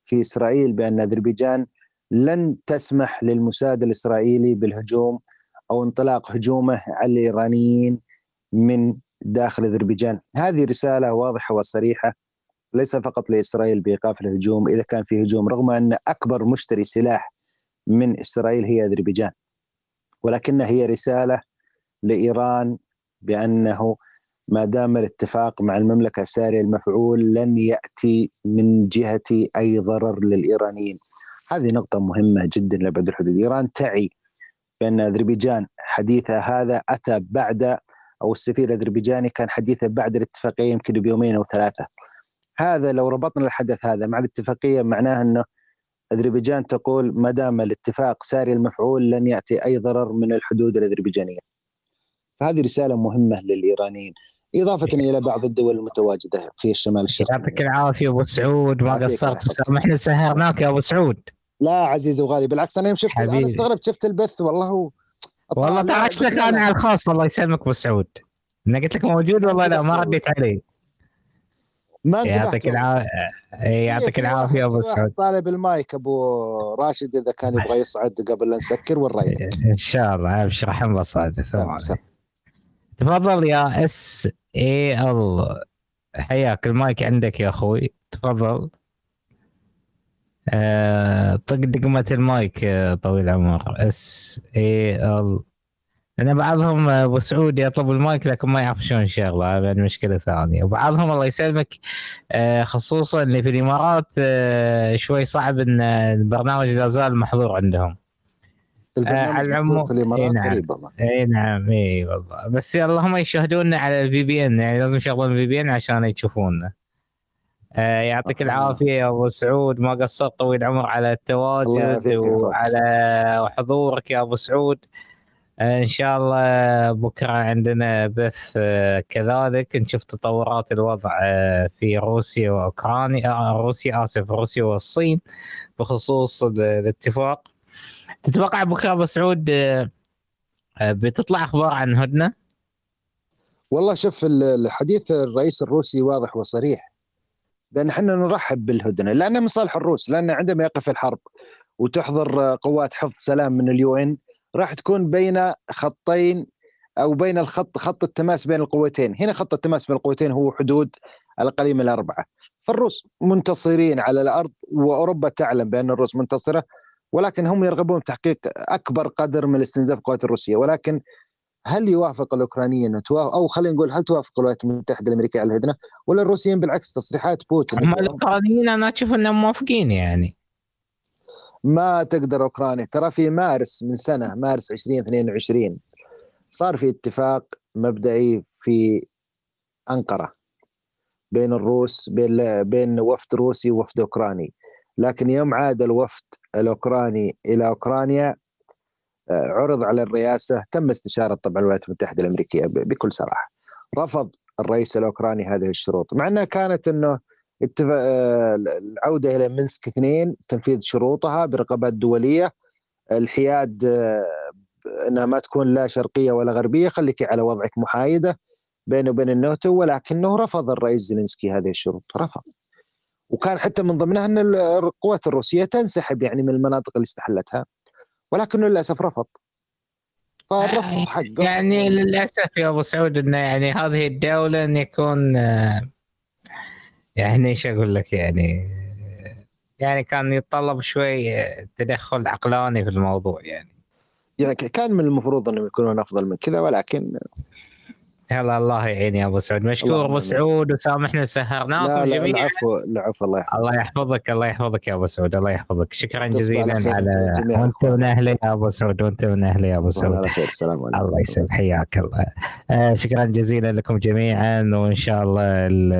في إسرائيل بأن أذربيجان لن تسمح للموساد الإسرائيلي بالهجوم أو انطلاق هجومه على الإيرانيين من داخل أذربيجان، هذه رسالة واضحة وصريحة ليس فقط لإسرائيل بإيقاف الهجوم إذا كان في هجوم رغم أن أكبر مشتري سلاح من إسرائيل هي أذربيجان ولكنها هي رسالة لإيران بأنه ما دام الاتفاق مع المملكة ساري المفعول لن يأتي من جهة أي ضرر للإيرانيين. هذه نقطة مهمة جدا لابعد الحدود، إيران تعي بأن أذربيجان حديثها هذا أتى بعد أو السفير الأذربيجاني كان حديثه بعد الاتفاقية يمكن بيومين أو ثلاثة. هذا لو ربطنا الحدث هذا مع الاتفاقية معناه إنه أذربيجان تقول ما دام الاتفاق ساري المفعول لن يأتي أي ضرر من الحدود الأذربيجانية. فهذه رسالة مهمة للإيرانيين اضافه إلى بعض الدول المتواجدة في الشمال الشرقي. يعطيك العافية أبو سعود ما قصرت. وسامحنا سهرناك يا أبو سعود لا عزيزي وغالي بالعكس أنا يوم شفت أنا. استغربت شفت البث والله هو والله لا، أنا. على الخاص الله يسلمك أبو سعود أنا قلت لك موجود والله لا ما رديت علي ما يعطيك والله. العافيه في- يعطيك في العافية أبو سعود. طالب المايك أبو راشد إذا كان يبغى يصعد قبل لا نسكر والرايد إن شاء الله. أبشر حمد سلام. تفضل يا إس إي إل. حياك. المايك عندك يا أخوي. تفضل. آه، طق دقمة المايك طويل العمر. إس إي إل. لأن بعضهم آه، أبو سعود يطلب المايك لكن ما يعرف شلون شغلة هذه مشكلة ثانية وبعضهم الله يسلمك آه، خصوصا اللي في الإمارات آه، شوي صعب إن البرنامج لا زال محظور عندهم على العموم- في الإمارات إي نعم. غريبه. اي نعم اي والله بس اللهم يشاهدونا على ال VPN يعني لازم يشغلون ال VPN عشان يشوفونا يعطيك. العافية يا أبو سعود ما قصرت طويل العمر على التواجد. وعلى حضورك يا أبو سعود إن شاء الله بكرة عندنا بث آه كذلك. نشوف تطورات الوضع آه في روسيا وأوكرانيا آه روسيا آسف روسيا والصين بخصوص ال- الاتفاق. تتوقع بكرة أبو سعود بتطلع أخبار عن هدنة؟ والله شوف ال- الحديث الرئيس الروسي واضح وصريح. بأن إحنا نرحب بالهدنة لأن من صالح الروس لأن عندما يقف الحرب وتحضر قوات حفظ سلام من اليو إن راح تكون بين خطين أو بين الخط خط التماس بين القوتين، هنا خط التماس بين القوتين هو حدود الاقاليم الأربعة، فالروس منتصرين على الأرض وأوروبا تعلم بأن الروس منتصرة ولكن هم يرغبون بتحقيق أكبر قدر من الاستنزاف القوات الروسية. ولكن هل يوافق الأوكرانيين أو خلينا نقول هل توافق الولايات المتحدة الأمريكية على الهدنة؟ ولا الروسيين بالعكس تصريحات بوتين. هم الأوكرانيين أنا أشوف إنهم موافقين يعني. ما تقدر أوكرانيا. ترى في مارس من سنة مارس 2022 صار في اتفاق مبدئي في أنقرة بين الروس بين بين وفد روسي ووفد أوكراني. لكن يوم عاد الوفد الأوكراني إلى أوكرانيا آه، عرض على الرئاسة تم استشارة طبعا الولايات المتحدة الأمريكية بكل صراحة. رفض الرئيس الأوكراني هذه الشروط مع إنها كانت إنه اتفق آه، العودة إلى منسك اثنين تنفيذ شروطها برقابات دولية. الحياد آه، إنها ما تكون لا شرقية ولا غربية خليك على وضعك محايدة بينه وبين الناتو ولكنه رفض الرئيس زيلينسكي هذه الشروط رفض. وكان حتى من ضمنها إن القوات الروسية تنسحب يعني من المناطق اللي استحلتها ولكنه للأسف رفض. فالرفض حقه. يعني للأسف يا أبو سعود إنه يعني هذه الدولة إن يكون آه، يعني إيش أقول لك يعني؟ يعني كان يتطلب شوي تدخل عقلاني في الموضوع يعني. يعني كان من المفروض إنهم يكونون أفضل من كذا ولكن يلا الله يعين يا أبو سعود. مشكور أبو. سعود وسامحنا سهرناكم لا لا جميعا العفو العفو الله يحفظك. الله يحفظك الله يحفظك يا أبو سعود الله يحفظك. شكرا جزيلا على وأنت. من أهلي يا أبو سعود وأنت من أهلي يا أبو سعود. السلام عليكم. الله يسلم حياك الله. آه شكرا جزيلا لكم جميعا وإن شاء الله ال-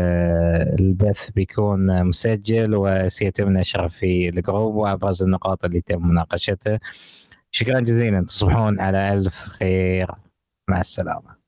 البث بيكون مسجل وسيتم نشره في الجروب وأبرز النقاط اللي تم مناقشتها. شكرا جزيلا تصبحون على ألف خير. مع السلامة.